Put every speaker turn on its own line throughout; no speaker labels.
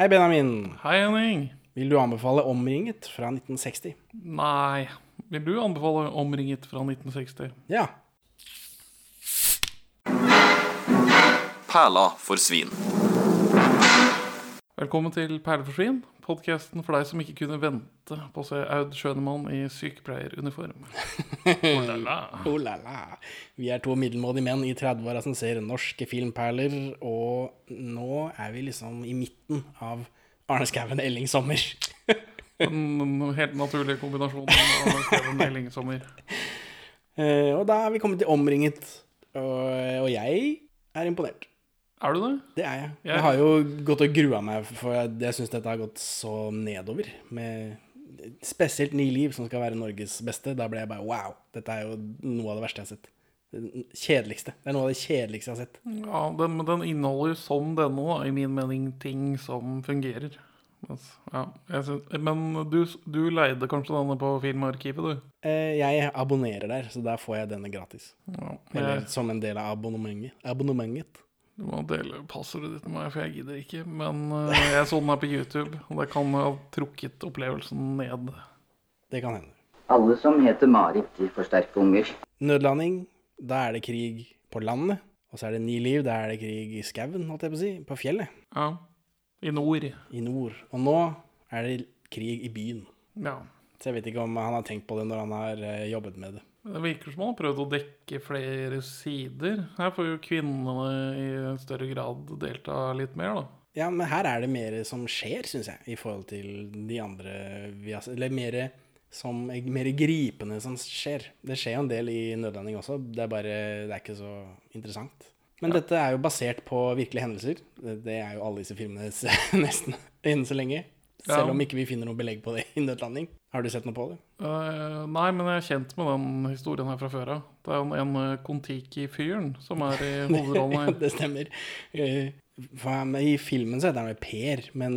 Hei, Benjamin.
Hei, Henning.
Vil du anbefale Omringet fra 1960?
Nei. Vil du anbefale Omringet fra 1960?
Ja.
Perla for svin.
Velkommen til Perleforsvin, podkasten for deg som ikke kunne vente på å se Aud Schønemann i sykepleieruniform. Oh la la.
Oh la la. Vi er to middelmådige menn i 30-åra som ser norske filmperler, og nå er vi liksom i midten av Arne Skouen Elling Sommer.
Den helt naturlige kombinasjonen av Kevin Elling Sommer.
Eh, og da er vi kommet til Omringet, og, og jeg er imponert.
Er du det?
Det er jeg.
Jeg-
Jeg har jo gått og grua meg, for jeg, jeg syns dette har gått så nedover. Med spesielt Ni liv, som skal være Norges beste. Da ble jeg bare wow. Dette er jo noe av det verste jeg har sett. Det kjedeligste. Det er noe av det kjedeligste jeg har sett.
Ja, den, men den inneholder som denne, da, i min mening, ting som fungerer. Ja, jeg synes, men du, du leide kanskje denne på Filmarkivet, du?
Eh, Jeg abonnerer der, så der får jeg denne gratis.
Ja,
Eller som en del av abonnementet. abonnementet.
Du må dele passordet ditt med meg, for jeg gidder ikke. Men uh, jeg så den her på YouTube, og det kan ha trukket opplevelsen ned.
Det kan hende.
Alle som heter Marit, de får sterke unger.
Nødlanding, da er det krig på landet. Og så er det Ni liv, da er det krig i skauen, holdt jeg på å si. På fjellet.
Ja, i nord.
I nord. Og nå er det krig i byen.
Ja.
Så jeg vet ikke om han har tenkt på det når han har eh, jobbet med det.
Det virker som han har prøvd å dekke flere sider. Her får jo kvinnene i større grad delta litt mer, da.
Ja, men her er det mer som skjer, syns jeg, i forhold til de andre vi har. Eller mer som mer gripende som skjer. Det skjer jo en del i nødlanding også, det er bare Det er ikke så interessant. Men dette er jo basert på virkelige hendelser. Det, er jo alle disse filmene nesten enn så lenge. Selv
Ja.
om ikke vi finner noe belegg på det i nødlanding. Har du sett noe på det?
Uh, nei, men jeg er kjent med den historien her fra før av. Det er jo en uh, Kon-Tiki-fyren som er i hovedrollen
Ja,
her.
det stemmer. Uh, I filmen så heter han vel Per, men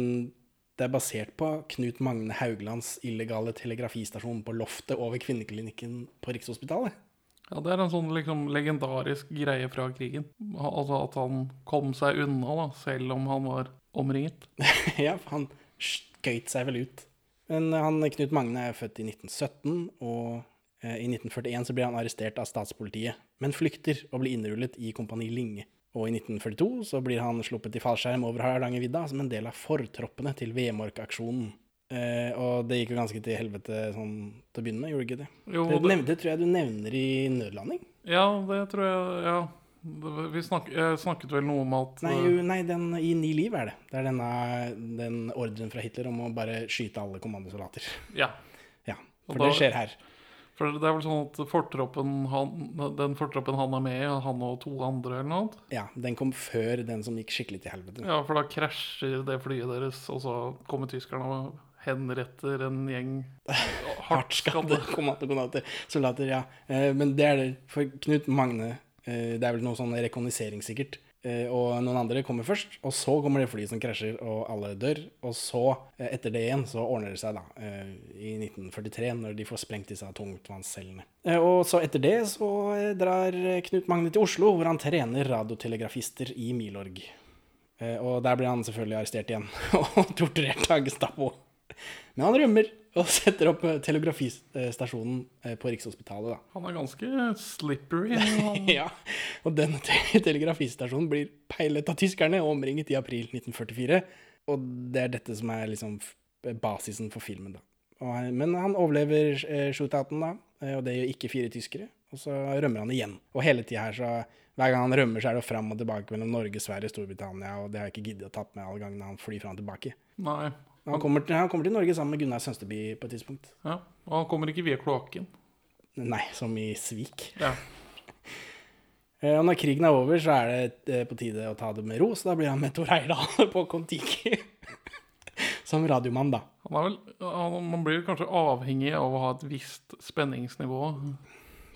det er basert på Knut Magne Hauglands illegale telegrafistasjon på loftet over kvinneklinikken på Rikshospitalet.
Ja, Det er en sånn liksom legendarisk greie fra krigen. Altså at han kom seg unna, da, selv om han var omringet.
ja, for han skøyt seg vel ut. Men han, Knut Magne er født i 1917, og eh, i 1941 så blir han arrestert av statspolitiet, men flykter og blir innrullet i Kompani Linge. Og i 1942 så blir han sluppet i fallskjerm over Hardangervidda som en del av fortroppene til Vemork-aksjonen. Eh, og det gikk jo ganske til helvete sånn til å begynne med, gjorde det ikke det?
Jo,
Det,
det,
nevnte, tror jeg du nevner i nødlanding.
ja, det tror jeg Ja. Vi snak, jeg snakket vel noe om at
Nei,
eh,
jo, nei den, i Ni liv er det. Det er denne, den ordren fra Hitler om å bare skyte alle kommandosoldater.
Ja.
Ja, for
da-
det skjer her.
For det er vel sånn at fortroppen han, den fortroppen han er med i, han og to andre eller noe annet
Ja, den kom før den som gikk skikkelig til helvete.
Ja, for da krasjer det flyet deres, og så kommer tyskerne og henretter en gjeng hardt
Skadde kommandosoldater. ja. Eh, men det er det. For Knut Magne eh, Det er vel noe sånn rekognosering, sikkert. Eh, og noen andre kommer først, og så kommer det flyet som krasjer, og alle dør. Og så, eh, etter det igjen, så ordner det seg, da. eh, I 1943, når de får sprengt disse tungtvannscellene. Eh, og så etter det så eh, drar eh, Knut Magne til Oslo, hvor han trener radiotelegrafister i Milorg. Eh, og der blir han selvfølgelig arrestert igjen og torturert av Gestapo. Men han rømmer og setter opp eh, telegrafistasjonen eh, på Rikshospitalet, da.
Han er ganske slippery.
Ja, og denne te telegrafistasjonen blir peilet av tyskerne og omringet i april 1944. Og det er dette som er liksom basisen for filmen, da. Og, men han overlever eh, shootouten, da, og det gjør ikke fire tyskere. Og så rømmer han igjen. Og hele tida her, så hver gang han rømmer, så er det fram og tilbake mellom Norge, Sverige, Storbritannia, og det har jeg ikke giddet å tatt med alle gangene han flyr fram og tilbake.
nei.
Han kommer, til, han kommer til Norge sammen med Gunnar Sønsteby på et tidspunkt.
Ja, og han kommer ikke via kloakken.
Nei, som i Svik.
Ja.
Eh, Og når krigen er over, så er det eh, på tide å ta det med ro, så da blir han med Tor Eirdal på Kon-Tiki. Som radiomann, da.
Han er vel, han, man blir kanskje avhengig av å ha et visst spenningsnivå.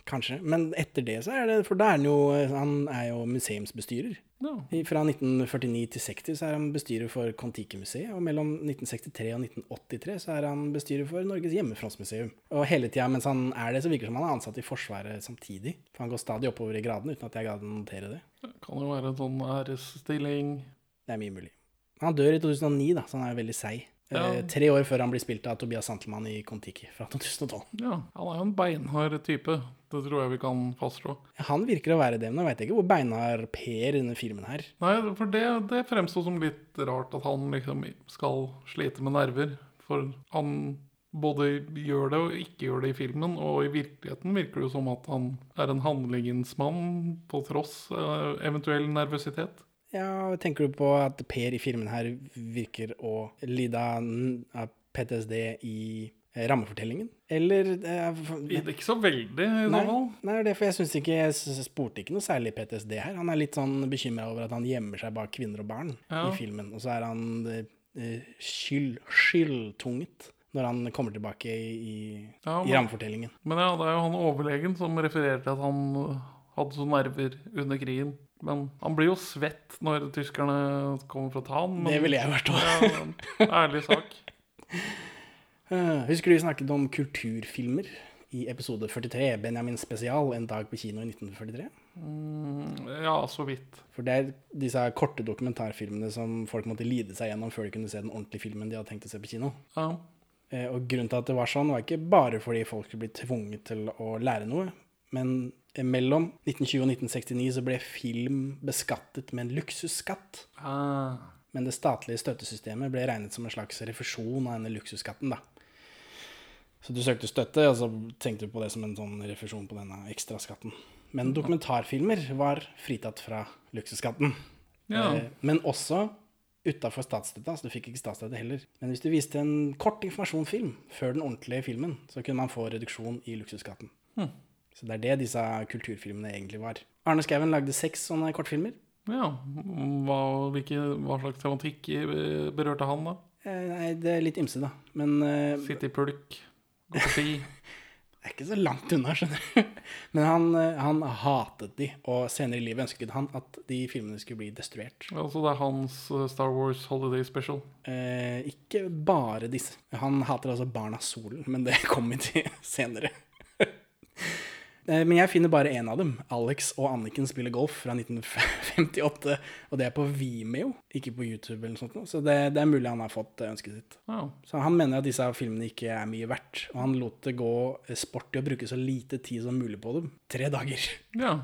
Kanskje. Men etter det så er det For da er han jo Han er jo museumsbestyrer.
Ja.
Fra 1949 til 60 så er han bestyrer for Kon-Tiki-museet, og mellom 1963 og 1983 så er han bestyrer for Norges hjemmefrontsmuseum. Og hele tida mens han er det, så virker det som han er ansatt i Forsvaret samtidig. For han går stadig oppover i gradene uten at jeg gadd å notere det.
Det kan jo være en sånn æresstilling.
Det er mye mulig. Han dør i 2009, da, så han er jo veldig seig.
Ja.
Eh, tre år før han blir spilt av Tobias Santelmann i Kon-Tiki fra 2012.
Ja, han er jo en beinhard type. Det tror jeg vi kan fastslå.
Han virker å være det, men jeg veit ikke hvor beinhard Per i denne filmen her.
Nei, for det, det fremstår som litt rart at han liksom skal slite med nerver. For han både gjør det og ikke gjør det i filmen, og i virkeligheten virker det jo som at han er en handlingsmann på tross eventuell nervøsitet.
Ja, Tenker du på at Per i filmen her virker å lide av PTSD i eh, rammefortellingen? Eller eh,
Det ikke så veldig, i
Nei, nei, det er derfor jeg syns ikke Jeg spurte ikke noe særlig PTSD her. Han er litt sånn bekymra over at han gjemmer seg bak kvinner og barn
Ja.
i filmen. Og så er han eh, skyld, skyldtunget når han kommer tilbake i,
Ja,
i rammefortellingen.
Men ja, det er jo han overlegen som refererer til at han hadde så nerver under krigen. Men han blir jo svett når tyskerne kommer for å ta han. Men,
Det ville jeg vært òg.
Ja, ærlig sak.
Husker du vi snakket om kulturfilmer i episode 43, Benjamin spesial, En dag på kino i 1943?
Mm, Ja, så vidt.
For det er disse korte dokumentarfilmene som folk måtte lide seg gjennom før de kunne se den ordentlige filmen de hadde tenkt å se på kino.
Ja.
Eh, Og grunnen til at det var sånn, var ikke bare fordi folk skulle bli tvunget til å lære noe, men eh, mellom 1920 og 1969 så ble film beskattet med en luksusskatt.
Ah,
Men det statlige støttesystemet ble regnet som en slags refusjon av denne luksusskatten, da. Så du søkte støtte, og så tenkte du på det som en sånn refusjon på denne ekstraskatten. Men dokumentarfilmer var fritatt fra luksusskatten.
ja.
Eh, Men også utafor statsstøtta, så du fikk ikke statsstøtte heller. Men hvis du viste en kort informasjonsfilm før den ordentlige filmen, så kunne man få reduksjon i luksusskatten.
Hm.
Så det er det disse kulturfilmene egentlig var. Arne Skouen lagde seks sånne kortfilmer.
ja. Hva, hvilke, hva slags tematikk berørte han, da?
Eh, Nei, det er litt ymse, da. Men eh,
Sitte i pulk, gå på ski.
det er ikke så langt unna, skjønner du. Men han, eh, han hatet de, og senere i livet ønsket han at de filmene skulle bli destruert.
Altså det er hans eh, Star Wars Holiday Special.
Eh, ikke bare disse. Han hater altså Barna Solen, men det kommer vi til senere. Eh, Men jeg finner bare én av dem. Alex og Anniken spiller golf fra 1958. Og det er på Vimeo, ikke på YouTube. eller noe sånt. Så det, det er mulig han har fått eh, ønsket sitt.
Wow.
Så han mener at disse filmene ikke er mye verdt. Og han lot det gå eh, sport i å bruke så lite tid som mulig på dem. Tre dager.
ja.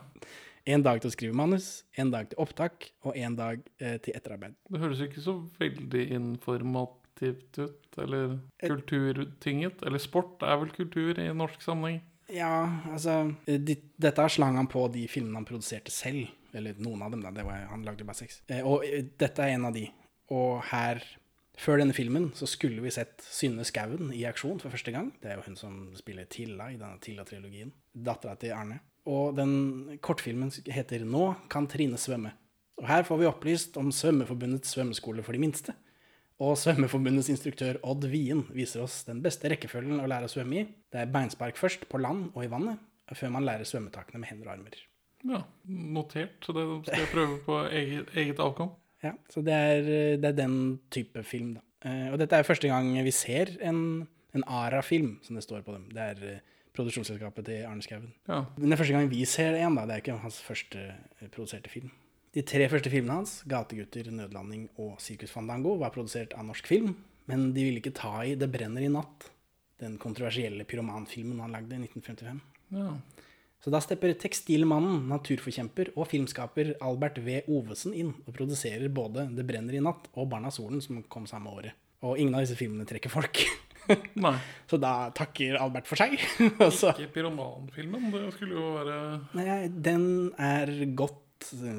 En dag til å skrive manus, en dag til opptak, og en dag eh, til etterarbeid.
Det høres ikke så veldig informativt ut. Eller kulturtynget. Eller sport er vel kultur i norsk sammenheng.
Ja, altså eh, de, Dette slang han på de filmene han produserte selv. Eller noen av dem, da. Var, han lagde bare seks. Eh, og eh, dette er en av de. Og her, før denne filmen, så skulle vi sett Synne Skauen i aksjon for første gang. Det er jo hun som spiller Tilla i denne Tilla-trilogien. Dattera til Arne. Og den kortfilmen heter 'Nå kan Trine svømme'. Og her får vi opplyst om Svømmeforbundets svømmeskole for de minste. Og Svømmeforbundets instruktør Odd Wien viser oss den beste rekkefølgen å lære å svømme i. Det er beinspark først, på land og i vannet, før man lærer svømmetakene med hender og armer.
Ja, notert. Så det skal jeg prøve på eget, eget avkom.
Ja, Så det er, det er den type film, da. Eh, Og dette er første gang vi ser en, en ARA-film, som det står på dem. Det er eh, produksjonsselskapet til Arne Skouen.
Ja.
Det er første gang vi ser en, da. Det er ikke hans første eh, produserte film. De tre første filmene hans, 'Gategutter', 'Nødlanding' og 'Sirkus Fandango', var produsert av norsk film, men de ville ikke ta i 'Det brenner i natt', den kontroversielle pyromanfilmen han lagde i 1955.
ja.
Så da stepper tekstilmannen, naturforkjemper og filmskaper Albert V. Ovesen inn og produserer både 'Det brenner i natt' og 'Barna Solen', som kom samme året. Og ingen av disse filmene trekker folk. Så da takker Albert for seg.
Ikke pyromanfilmen. Det skulle jo være
Nei, den er godt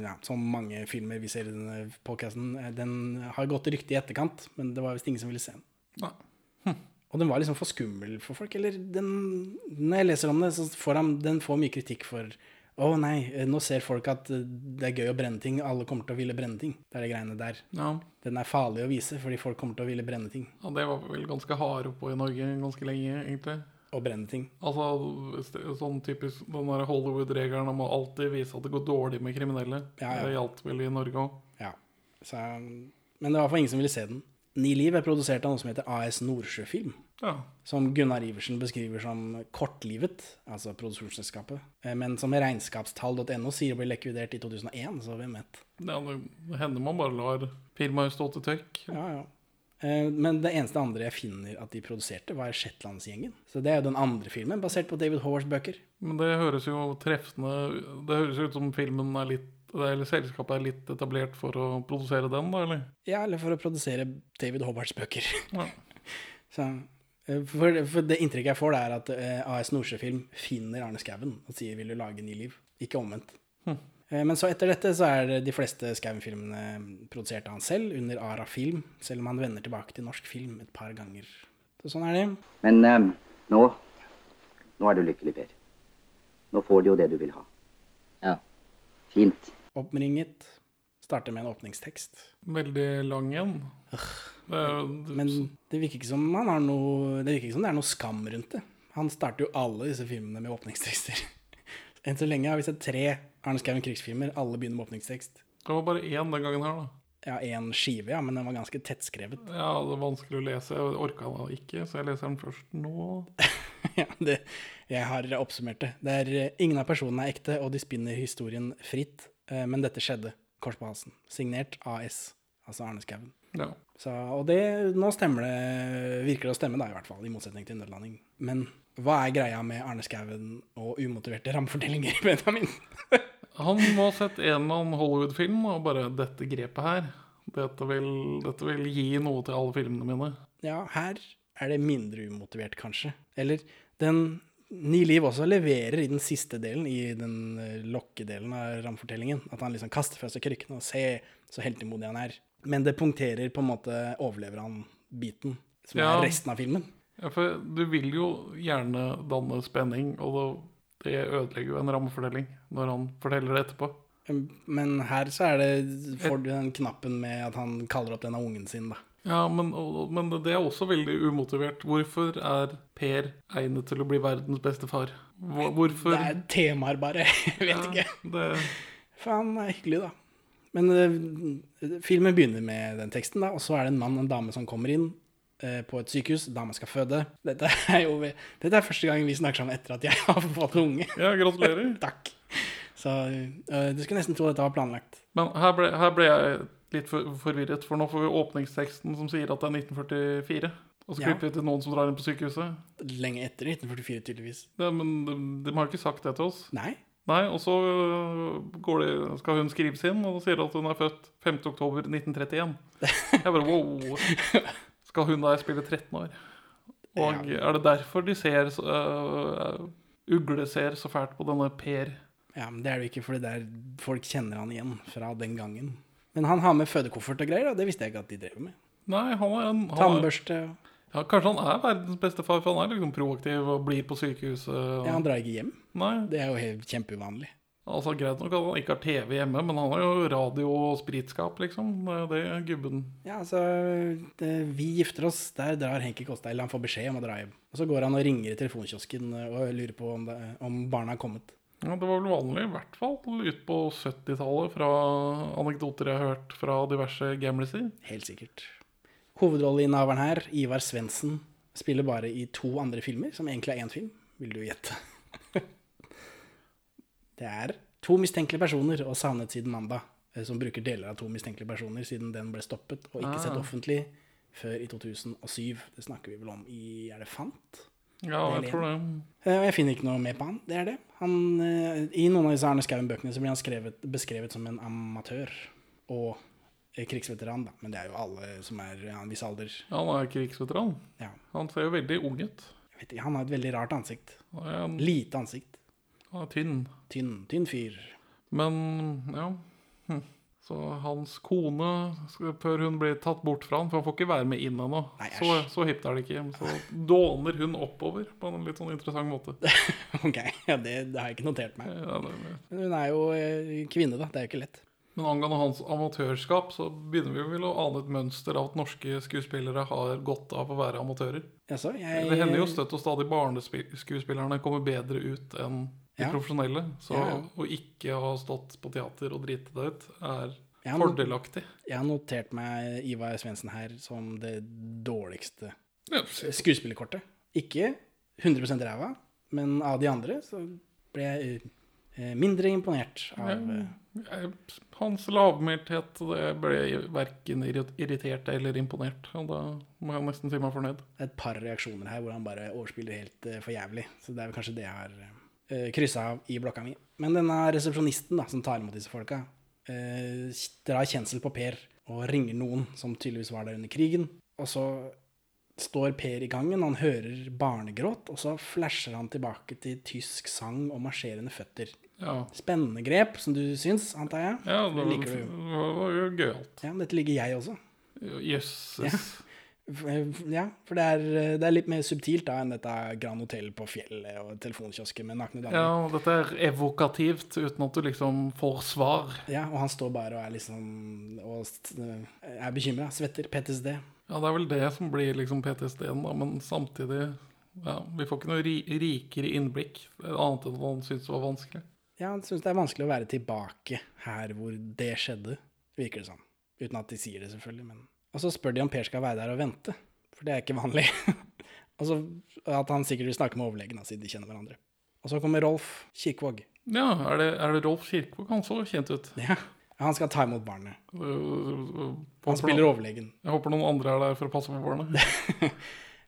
ja, Som mange filmer vi ser i denne podcasten, eh, den har gått rykte i etterkant, men det var visst ingen som ville se den.
Hm.
Og den var liksom for skummel for folk. Eller den Når jeg leser om det, så får han, den får mye kritikk for Å nei, eh, nå ser folk at eh, det er gøy å brenne ting. Alle kommer til å ville brenne ting. Det er det greiene der.
Ja.
Den er farlig å vise, fordi folk kommer til å ville brenne ting.
ja, det var vel ganske hardt på i Norge ganske lenge, egentlig.
Og brenne ting.
Altså, sånn typisk den Hollywood-regelen om å alltid vise at det går dårlig med kriminelle.
Ja, ja.
Det gjaldt vel i Norge òg.
Ja. Så, men det var i hvert fall ingen som ville se den. Ni liv er produsert av noe som heter AS Nordsjøfilm.
Ja.
Som Gunnar Iversen beskriver som kortlivet, altså produksjonsselskapet. Eh, Men som regnskapstall.no sier blir likvidert i 2001, så hvem vet.
ja, det hender man bare lar firmaet stå til tørk.
Ja, ja. Eh, Men det eneste andre jeg finner at de produserte, var Shetlandsgjengen. Så det er jo den andre filmen, basert på David Howards bøker.
Men det høres jo treffende Det høres ut som filmen er litt Eller selskapet er litt etablert for å produsere den, da, eller?
Ja, eller for å produsere David Howards bøker.
Ja.
Så, eh, for, for det inntrykket jeg får, det er at eh, AS Nordsjøfilm finner Arne Skouen og sier 'vil du lage Ny liv'? Ikke omvendt. Eh, Men så etter dette så er de fleste Skouen-filmene produsert av han selv, under Ara Film, selv om han vender tilbake til norsk film et par ganger. Så sånn er det.
Men um, nå Nå er du lykkelig, Per. Nå får du jo det du vil ha. Ja. Fint.
Oppringet. Starter med en åpningstekst.
Veldig lang en. Er
Men det virker ikke som han har noe Det virker ikke som det er noe skam rundt det. Han starter jo alle disse filmene med åpningstekster. Enn så lenge har vi sett tre Arne Skouen krigsfilmer. Alle begynner med åpningstekst.
det var bare én den gangen her, da.
Ja, én skive, ja, men den var ganske tettskrevet.
Ja, det er vanskelig å lese. Jeg orka den ikke, så jeg leser den først nå.
ja, det, jeg har oppsummert det. Det er eh, Ingen av personene er ekte, og de spinner historien fritt. eh, Men dette skjedde. Kors på halsen. Signert AS, altså Arne Skouen.
Ja.
Så, og det, nå stemmer det, virker det å stemme, da, i hvert fall, i motsetning til Nødlanding. Men hva er greia med Arne Skouen og umotiverte rammefortellinger, Benjamin?
Han må ha sett en eller annen Hollywood-film og bare 'Dette grepet her, dette vil, dette vil gi noe til alle filmene mine'.
Ja, her er det mindre umotivert, kanskje. Eller den Ni liv også leverer i den siste delen, i den eh, lokkedelen av rammefortellingen. At han liksom kaster fra seg krykkene og ser så heltemodig han er. Men det punkterer på en måte overlever han-biten, som
Ja.
er resten av filmen.
Ja, for du vil jo gjerne danne spenning, og det, ødelegger jo en rammefordeling når han forteller det etterpå.
Men her så er det får du den knappen med at han kaller opp denne ungen sin, da.
Ja, men, men det er også veldig umotivert. Hvorfor er Per egnet til å bli verdens beste far? Hvorfor
Det er temaer, bare. Jeg vet
Ja,
ikke.
Det,
Faen, det er hyggelig, da. Men eh, filmen begynner med den teksten, da, og så er det en mann og en dame som kommer inn på et sykehus. da man skal føde. Dette er jo dette er første gang vi snakker sammen etter at jeg har fått unge.
ja, gratulerer.
Takk. Så uh, du skulle nesten tro dette var planlagt.
Men her ble, her ble jeg litt for, forvirret, for nå får vi åpningsteksten som sier at det er 1944. Og så
Ja.
klipper vi til noen som drar inn på sykehuset.
Lenge etter 1944, tydeligvis.
Ja, men de, de har ikke sagt det til oss.
Nei?
Nei, og så øh, går det, skal hun skrives inn, og sier at hun er født 5. oktober 1931. Jeg bare wow. Skal hun da spille 13 år? Og er det derfor de ser øh, Ugle ser så fælt på denne Per?
Ja, men Det er det ikke, for det folk kjenner han igjen fra den gangen. Men han har med fødekoffert og greier, og det visste jeg ikke at de drev med.
Nei, han er en han er,
Tannbørste
ja, Kanskje han er verdens beste far, for han er liksom proaktiv og blir på sykehuset. Og,
Ja, han drar ikke hjem.
Nei,
Det er jo helt kjempeuvanlig.
Altså Greit nok at han ikke har TV hjemme, men han har jo radio og spritskap, liksom. Det er det gubben
Ja, altså det, Vi gifter oss. Der drar Henki Kåsteil. Han får beskjed om å dra hjem. Og så går han og ringer i telefonkiosken og lurer på om, det, om barna har kommet.
Ja, Det var vel vanlig, i hvert fall ut på 70-tallet, fra anekdoter jeg har hørt fra diverse gamliser.
Helt sikkert. Hovedrolleinnehaveren her, Ivar Svendsen, spiller bare i to andre filmer, som egentlig er én film, vil du gjette. Det er to mistenkelige personer og savnet siden mandag, eh, som bruker deler av to mistenkelige personer siden den ble stoppet og ikke sett
Ah.
offentlig før i 2007. Det snakker vi vel om i Er det Fant?
Ja, jeg tror det.
Eh, jeg finner ikke noe mer på han. Det er det. Han, eh, I noen av disse Arne Skouen-bøkene så blir han skrevet, beskrevet som en amatør og krigsveteran, da. Men det er jo alle som er av en viss alder.
Ja, Han er krigsveteran.
Ja.
Han ser jo veldig ung ut.
Han har et veldig rart ansikt.
En-
Lite ansikt.
Er tynn.
Tynn, tynn fyr.
Men ja. Hm. Så hans kone, før hun blir tatt bort fra han, for han får ikke være med inn ennå, så, så hipt er det ikke. Så dåner hun oppover på en litt sånn interessant måte.
ok, ja, det, det har jeg ikke notert meg.
Ja, det-
Men hun er jo eh, kvinne, da. Det er jo ikke lett.
Men angående hans amatørskap, så begynner vi vel å ane et mønster av at norske skuespillere har godt av å være amatører.
Jaså? Jeg
Det hender jo støtt og stadig barneskuespillerne kommer bedre ut enn de
Ja.
profesjonelle. Så
Ja,
å ikke ha stått på teater og driti deg ut, er
Jeg
fordelaktig.
jeg har notert meg Ivar Svendsen her som det dårligste skuespillerkortet. Ikke 100% ræva, men av de andre så ble jeg eh, mindre imponert av eh,
hans lavmælthet det ble verken irritert eller imponert. Og da må jeg nesten si meg fornøyd.
et par reaksjoner her hvor han bare overspiller helt eh, for jævlig. Så det er vel kanskje det jeg har uh, kryssa av i blokka mi. Men denne resepsjonisten da, som tar imot disse folka, eh, drar kjensel på Per og ringer noen som tydeligvis var der under krigen. Og så står Per i gangen, han hører barnegråt, og så flasher han tilbake til tysk sang og marsjerende føtter.
Ja,
Spennende grep, som du syns, antar jeg?
ja det,
det liker du
det var jo gøyalt.
Ja, dette liker jeg også.
Jøsses.
Eh, Ja, for det er, det er litt mer subtilt da enn dette Grand Hotell på fjellet og telefonkiosken med nakne damer.
Ja, og dette er evokativt uten at du liksom får svar.
Ja, og han står bare og er liksom og er bekymra. Svetter. PTSD.
Ja, det er vel det som blir liksom PTSD-en, da, men samtidig ja, Vi får ikke noe ri rikere innblikk, annet enn at han syntes det var vanskelig.
Ja, han syns det er vanskelig å være tilbake her hvor det skjedde, virker det som. Uten at de sier det, selvfølgelig. Men... Og så spør de om Per skal være der og vente, for det er ikke vanlig. og så at han sikkert vil snakke med overlegen, siden de kjenner hverandre. Og så kommer Rolf Kirkvaag.
Ja, er det, er det Rolf Kirkvaag? Han så kjent ut.
Ja, han skal ta imot barnet.
Øh,
Han spiller overlegen.
Jeg håper noen andre er der for å passe på barnet.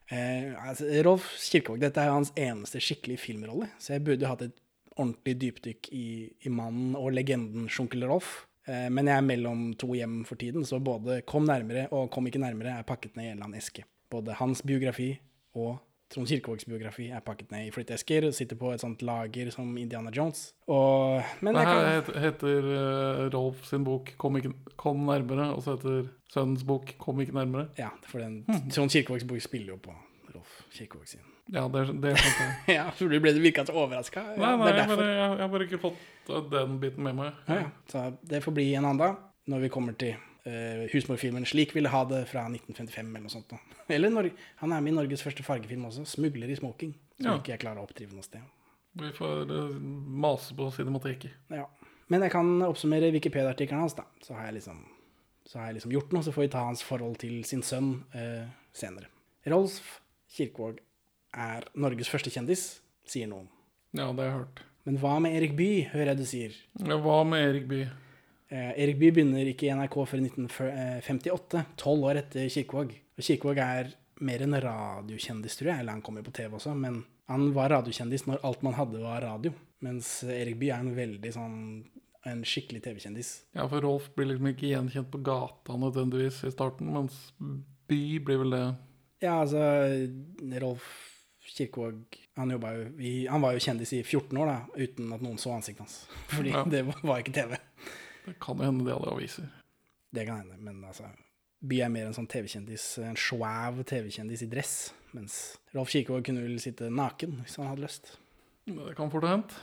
Eh, altså, Rolf Kirkevåg, dette er jo hans eneste skikkelige filmrolle, så jeg burde hatt et ordentlig dypdykk i, i mannen og legenden Sjunkel Rolf. Eh, men jeg er mellom to hjem for tiden, så både Kom nærmere og Kom ikke nærmere er pakket ned i en eller annen eske. Både hans biografi og Trond Kirkevågs biografi er pakket ned i flytteesker sitter på et sånt lager som Indiana Jones. Og, men jeg kan,
heter, heter eh, Rolf sin bok kom, ikke, 'Kom nærmere', og så heter sønnens bok 'Kom ikke nærmere'.
ja, for den, Trond Kirkevågs bok spiller jo på Rolf Kirkevåg sin.
Ja, det, det skjønte jeg.
Ja, for du ble virka så overraska.
Nei, nei, jeg,
derfor.
bare, jeg, jeg har bare ikke fått eh, den biten med meg.
Ja, ja. Så det får bli en annen dag, når vi kommer til uh, husmorfilmen 'Slik ville ha det' fra 1955 eller noe sånt. Da. Eller Nor han er med i Norges første fargefilm også, 'Smugler i smoking', som
Ja.
ikke jeg klarer å oppdrive noe sted.
Vi får eh, mase på cinemateket.
Ja. Men jeg kan oppsummere Wikipedia-artikkelen hans, da. Så har, jeg liksom, så har jeg liksom gjort noe, så får vi ta hans forhold til sin sønn uh, senere. Rolf Kirkvaag er Norges første kjendis, sier noen.
Ja, det har jeg hørt.
Men hva med Erik Bye, hører jeg du sier.
Ja, Hva med Erik Bye?
Eh, Erik Bye begynner ikke i NRK før i 1958, tolv år etter Kirkevåg. Og Kirkevåg er mer en radiokjendis, tror jeg. Eller han kommer jo på TV også, men han var radiokjendis når alt man hadde var radio. Mens Erik Bye er en veldig sånn en skikkelig TV-kjendis.
Ja, for Rolf blir liksom ikke gjenkjent på gata nødvendigvis i starten, mens By blir vel det.
Ja, altså Rolf Kirkvaag han, i, han var jo kjendis i 14 år, da, uten at noen så ansiktet hans. Fordi
Ja.
det var- var ikke TV.
Det kan jo hende de hadde aviser.
Det kan hende, men altså By er mer en sånn TV-kjendis, en svæv TV-kjendis i dress. Mens Rolf Kirkevåg kunne vel sitte naken hvis han hadde lyst.
Det kan fort ha hendt.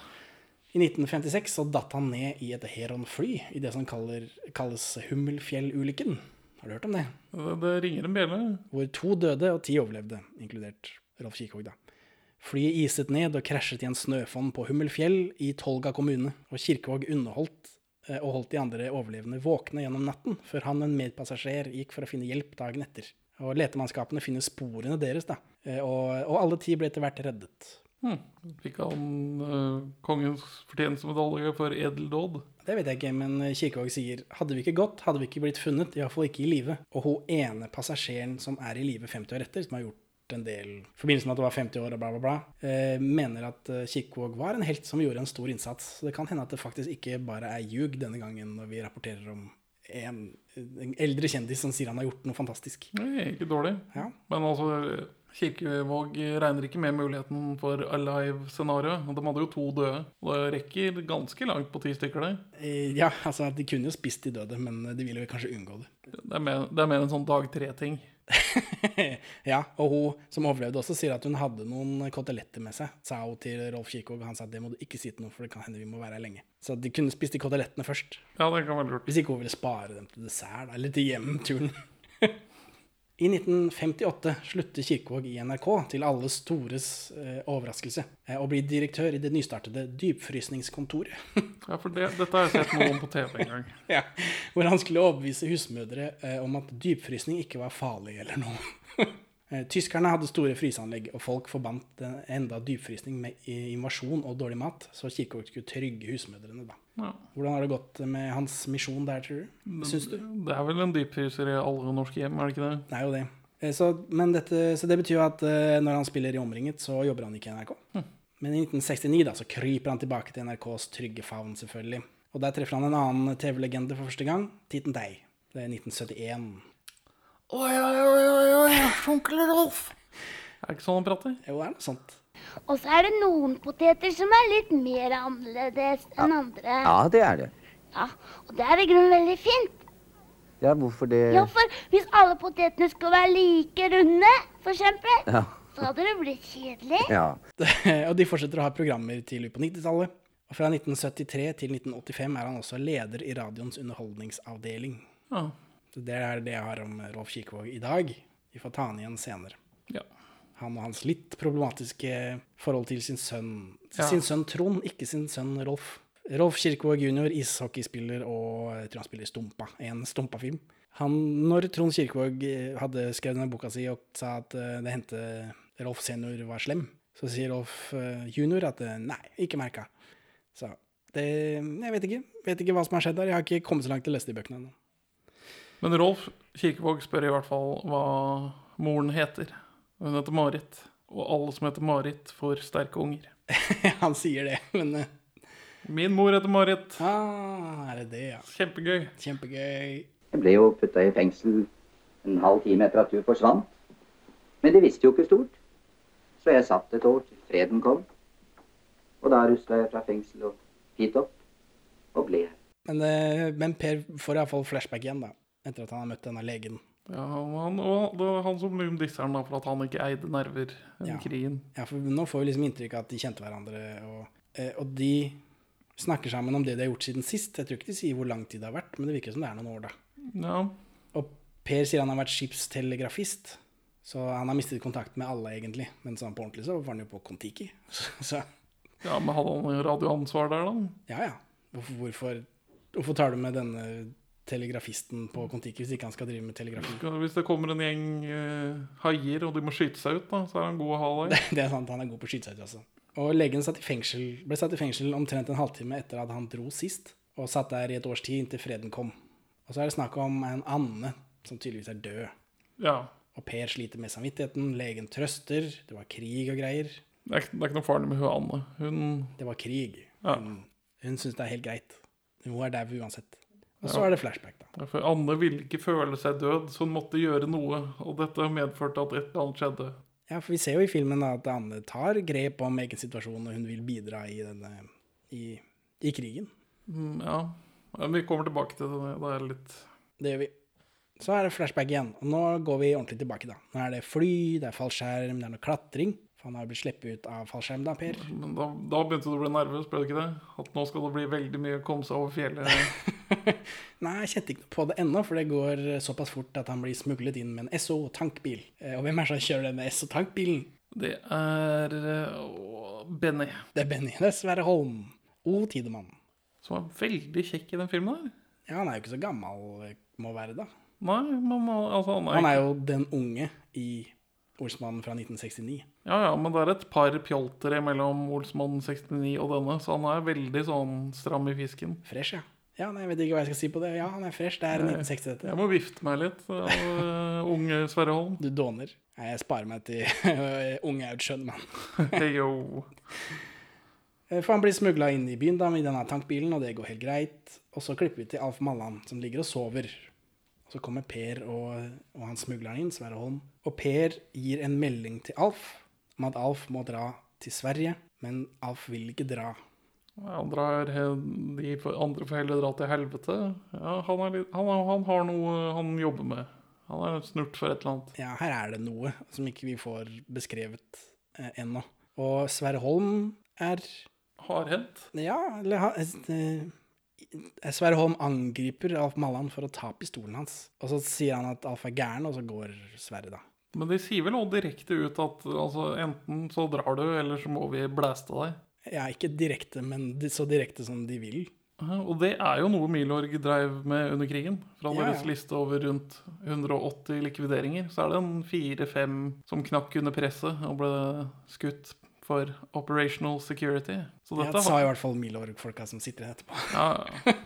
I 1956 så datt han ned i et Heron-fly i det som kaller, kalles Hummelfjellulykken. Har du hørt om det?
Det, det ringer en bjelle.
Hvor to døde og ti overlevde, inkludert Rolf Kirkvaag. da. Flyet iset ned og krasjet i en snøfonn på Hummelfjell i Tolga kommune, og Kirkevåg underholdt eh, og holdt de andre overlevende våkne gjennom natten, før han og en medpassasjer gikk for å finne hjelp dagen etter. Og letemannskapene finner sporene deres, da. Eh, Og, og alle ti ble etter hvert reddet.
Hm. Fikk han uh, kongens fortjenestemedalje for edel dåd?
Det vet jeg ikke, men Kirkevåg sier hadde vi ikke gått, hadde vi ikke blitt funnet, iallfall ikke i live. Og hun ene passasjeren som er i live 50 år etter, som har gjort en del i forbindelse med at det var 50 år og bla, bla, bla, eh, mener at Kirkevåg var en helt som gjorde en stor innsats. Så det kan hende at det faktisk ikke bare er ljug denne gangen når vi rapporterer om en, en eldre kjendis som sier han har gjort noe fantastisk.
Nei, ikke dårlig.
Ja.
Men altså, Kirkevåg regner ikke med muligheten for alive-scenario. De hadde jo to døde. Og det rekker ganske langt på ti stykker, det.
Eh, ja, altså, de kunne jo spist de døde, men de ville vel kanskje unngå det.
Det er mer, det er mer en sånn dag tre-ting.
ja, og hun som overlevde også sier at hun hadde noen koteletter med seg, sa hun til Rolf Kirkvaag. og Han sa at det må du ikke si til noen, for det kan hende vi må være her lenge. Så de kunne spist de kotelettene først.
Ja, det kan være lurt.
Hvis ikke hun ville spare dem til dessert, da, eller til hjemturen. I 1958 slutter Kirkevåg i NRK, til alle stores eh, overraskelse, eh, og blir direktør i det nystartede Dypfrysningskontoret.
Ja, for det, dette har jeg sett noen på TV en gang.
ja, hvor han skulle overbevise husmødre eh, om at dypfrysning ikke var farlig eller noe. Eh, Tyskerne hadde store fryseanlegg, og folk forbandt enda dypfrysning med invasjon og dårlig mat, så Kirkevåg skulle trygge husmødrene, da.
Ja.
Hvordan har det gått med hans misjon der, tror du? Syns du?
Det er vel en dypfryser i alle norske hjem, er det ikke det?
Det er jo det. Eh, Så, men dette, så det betyr jo at eh, når han spiller i Omringet, så jobber han ikke i NRK. Men i 1969 da, så kryper han tilbake til NRKs trygge favn, selvfølgelig. Og der treffer han en annen TV-legende for første gang, Titten Dei. Det er 1971.
Oi, oi, oi, oi, oi, onkel Rolf. Er det ikke sånn han prater?
Jo, det er noe sånt.
Og så er det noen poteter som er litt mer annerledes enn andre.
Ja, det er det.
Ja, Og det er i grunnen veldig fint.
Ja, hvorfor det
Ja, for hvis alle potetene skulle være like runde, for eksempel,
Ja.
så hadde det blitt kjedelig.
ja.
og de fortsetter å ha programmer til ut på 90-tallet. Og fra 1973 til 1985 er han også leder i radioens underholdningsavdeling.
Ja.
Det er det jeg har om Rolf Kirkevåg i dag. Vi får ta han igjen senere.
ja.
Han og hans litt problematiske forhold til sin sønn.
Ja.
Sin sønn Trond, ikke sin sønn Rolf. Rolf Kirkevåg jr., ishockeyspiller og jeg tror han spiller Stumpa, en Stumpa-film. Han, når Trond Kirkevåg eh, hadde skrevet denne boka si og sa at eh, det hendte Rolf senior var slem, så sier Rolf eh, junior at nei, ikke merka. Så det Jeg vet ikke. Vet ikke hva som har skjedd der. Jeg har ikke kommet så langt til å lese de bøkene ennå.
Men Rolf Kirkevåg spør i hvert fall hva moren heter. Hun heter Marit. Og alle som heter Marit, får sterke unger.
han sier det, men eh,
Min mor heter Marit.
ah, Er det det, ja?
Kjempegøy.
Kjempegøy.
Jeg ble jo putta i fengsel en halv time etter at du forsvant. Men de visste jo ikke stort. Så jeg satt et år til freden kom. Og da rusla jeg fra fengsel og hit opp. Og ble her.
Men, eh, men Per får iallfall flashback igjen, da. Etter at han har møtt denne legen.
Ja, han, og det var han som liksom disser han da for at han ikke eide nerver under
Ja.
krigen.
Ja, for nå får vi liksom inntrykk av at de kjente hverandre, og, eh, og de snakker sammen om det de har gjort siden sist. Jeg tror ikke de sier hvor lang tid det har vært, men det virker som det er noen år, da.
Ja,
Og Per sier han har vært skipstelegrafist, så han har mistet kontakt med alle, egentlig. Men sånn på ordentlig så var han jo på Kon-Tiki. Så
ja men hadde han radioansvar der, da?
ja, ja. Hvorfor, hvorfor, hvorfor tar du med denne telegrafisten på Kon-Tiki hvis ikke han skal drive med telegrafi?
Hvis det kommer en gjeng eh, haier, og de må skyte seg ut, da, så er han god å ha der.
Det er sant, han er god på å skyte seg ut, altså. Og legen satt i fengsel, ble satt i fengsel omtrent en halvtime etter at han dro sist, og satt der i et års tid inntil freden kom. Og så er det snakk om en Anne, som tydeligvis er død.
Ja.
Og Per sliter med samvittigheten, legen trøster, det var krig og greier.
Det er, det er ikke noe farlig med hun Anne. Hun
Det var krig.
Ja.
Hun, hun syns det er helt greit. Hun er dau uansett. Og så
Ja.
er det flashback, da.
For Anne ville ikke føle seg død, så hun måtte gjøre noe. Og dette medførte at et eller annet skjedde.
Ja, for vi ser jo i filmen da at Anne tar grep om egen situasjon, og hun vil bidra i denne i, i krigen.
Mm, ja. Men vi kommer tilbake til det. Det er litt
Det gjør vi. Så er det flashback igjen. Og nå går vi ordentlig tilbake, da. Nå er det fly, det er fallskjerm, det er noe klatring. For han har jo blitt sluppet ut av fallskjerm, da, Per.
Men da, da begynte du å bli nervøs, ble du ikke det? At nå skal det bli veldig mye å komme seg over fjellet.
Nei, jeg kjente ikke på det ennå, for det går såpass fort at han blir smuglet inn med en Esso-tankbil. Eh, Og hvem er det som kjører denne SO-tankbilen?
Det er eh, Benny,
Det er Benny. Det er Sverre Holm. O. Tidemann.
som er veldig kjekk i den filmen her.
Ja, han er jo ikke så gammel, eh, må være, da.
Nei, men altså han er,
Han er jo den unge i Olsmannen fra 1969.
Ja, ja, men det er et par pjoltere mellom Olsmann 69 og denne, så han er veldig sånn stram i fisken.
Fresh, ja. Ja, nei, Jeg vet ikke hva jeg skal si på det. Ja, han er fresh. Det er 1960, dette.
Jeg må vifte meg litt av eh, unge Sverre Holm.
Du dåner. Nei, jeg sparer meg til unge Aud mann.
Hey, yo.
Eh, For han blir smugla inn i byen da, med denne tankbilen, og det går helt greit. Og så klipper vi til Alf Mallan, som ligger og sover. Så kommer Per og, og han smugleren inn, Sverre Holm. Og Per gir en melding til Alf om at Alf må dra til Sverige, men Alf vil ikke dra.
Han drar De andre får heller dra til helvete. Ja, han, litt, han, han har noe han jobber med. Han er snurt for et eller annet.
Ja, her er det noe som ikke vi får beskrevet eh, ennå. Og Sverre Holm er
Hardhendt.
Ja, eller ha- eh, Sverre Holm angriper Alf Mallan for å ta pistolen hans. Og så sier han at Alf er gæren, og så går Sverre, da.
Men de sier vel også direkte ut at altså, enten så drar du, eller så må vi blæste deg.
Ja, ikke direkte, men så direkte som de vil.
Og det er jo noe Milorg dreiv med under krigen. Fra
Ja,
deres liste over rundt 180 likvideringer, så er det en fire-fem som knakk under presset og ble skutt for operational security. Så
Det
dette
sa i hvert fall Milorg-folka som sitter her etterpå.
ja, ja.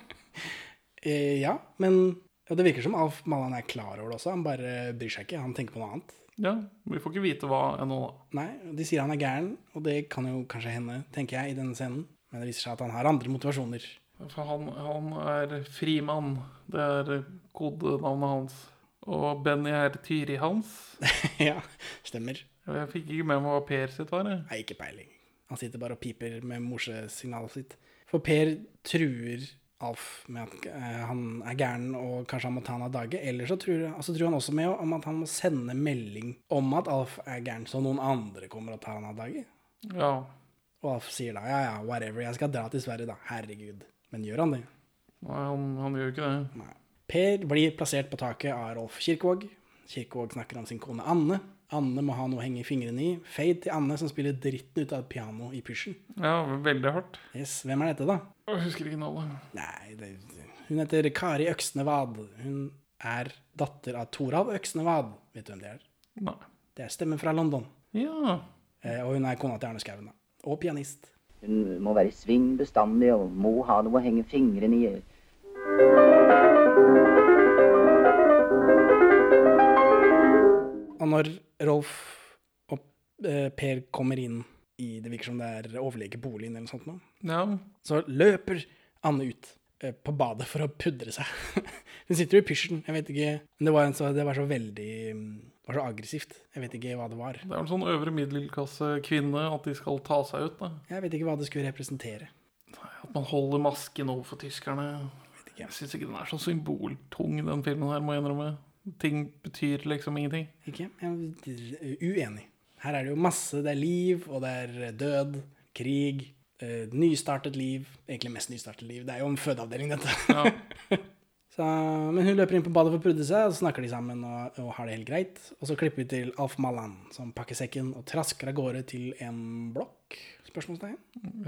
Eh, ja, men ja, det virker som Alf Mallan er klar over det også. Han bare bryr seg ikke. Han tenker på noe annet.
ja, vi får ikke vite hva ennå, da.
Nei, de sier han er gæren, og det kan jo kanskje hende, tenker jeg, i denne scenen. Men det viser seg at han har andre motivasjoner.
For han, han er frimann. Det er kodenavnet hans. Og Benny er Tyri hans.
ja, stemmer.
Jeg fikk ikke med meg hva Per sitt var. jeg.
Nei, ikke peiling. Han sitter bare og piper med morsesignalet sitt. For Per truer Alf med at eh, han er gæren og kanskje han må ta han av dage. Eller så truer, altså truer han også med om at han må sende melding om at Alf er gæren, så noen andre kommer og tar han av dage.
Ja.
Og Alf sier da ja, ja, whatever, jeg skal dra til Sverige, da. Herregud. Men gjør han det?
Nei, han, han gjør ikke det.
Nei. Per blir plassert på taket av Rolf Kirkevåg. Kirkevåg snakker om sin kone Anne. Anne må ha noe å henge fingrene i. Fade til Anne, som spiller dritten ut av et piano i pysjen.
Ja, veldig hardt.
Yes, Hvem er dette, da?
Jeg husker ikke navnet.
Nei, det, hun heter Kari Øksnevad. Hun er datter av Toralv Øksnevad. Vet du hvem det er?
Nei.
Det er stemmen fra London.
Ja.
Eh, og hun er kona til Arne Skouen. da. Og pianist.
Hun må være i sving bestandig og må ha noe å henge fingrene i.
Og når Rolf og eh, Per kommer inn i Det virker som det er overlegeboligen eller noe sånt nå.
ja.
Så løper Anne ut eh, på badet for å pudre seg. Hun sitter jo i pysjen. Jeg vet ikke Men det var, en så, det var så veldig mm, Det var så aggressivt. Jeg vet ikke hva det var.
Det er en sånn øvre middelklassekvinne at de skal ta seg ut. da.
Jeg vet ikke hva det skulle representere.
At man holder masken overfor tyskerne.
Jeg.
Jeg syns ikke den er så symboltung, den filmen her, må jeg innrømme. Ting betyr liksom ingenting.
Ikke? Jeg er uenig. Her er det jo masse. Det er liv, og det er død, krig, eh, nystartet liv. Egentlig mest nystartet liv. Det er jo en fødeavdeling, dette.
Ja.
Så, men hun løper inn på badet for å prudde seg, og så snakker de sammen og, og har det helt greit. Og så klipper vi til Alf Mallan, som pakker sekken og trasker av gårde til en blokk? Spørsmålstegn.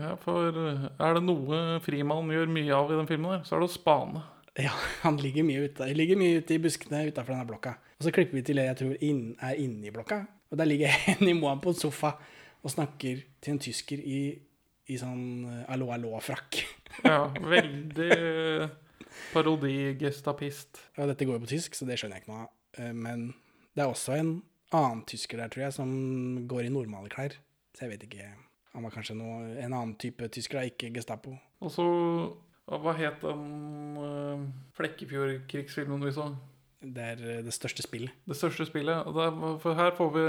ja, for er det noe Frimann gjør mye av i den filmen, der, så er det å spane.
Ja, han ligger mye ute, ligger mye ute i buskene utafor denne blokka. Og så klipper vi til det jeg tror inn, er inne i blokka. Og der ligger Henny Moan på en sofa og snakker til en tysker i, i sånn eh, allo allo-frakk.
Ja, veldig parodigestapist.
Ja, dette går jo på tysk, så det skjønner jeg ikke noe av. Eh, Men det er også en annen tysker der, tror jeg, som går i normale klær. Så jeg vet ikke Han var kanskje noe, en annen type tysker, da, ikke Gestapo.
Og så Hva het den uh, Flekkefjord-krigsfilmen vi så?
Det er eh, det største spillet.
Det største spillet. Og der, for her får vi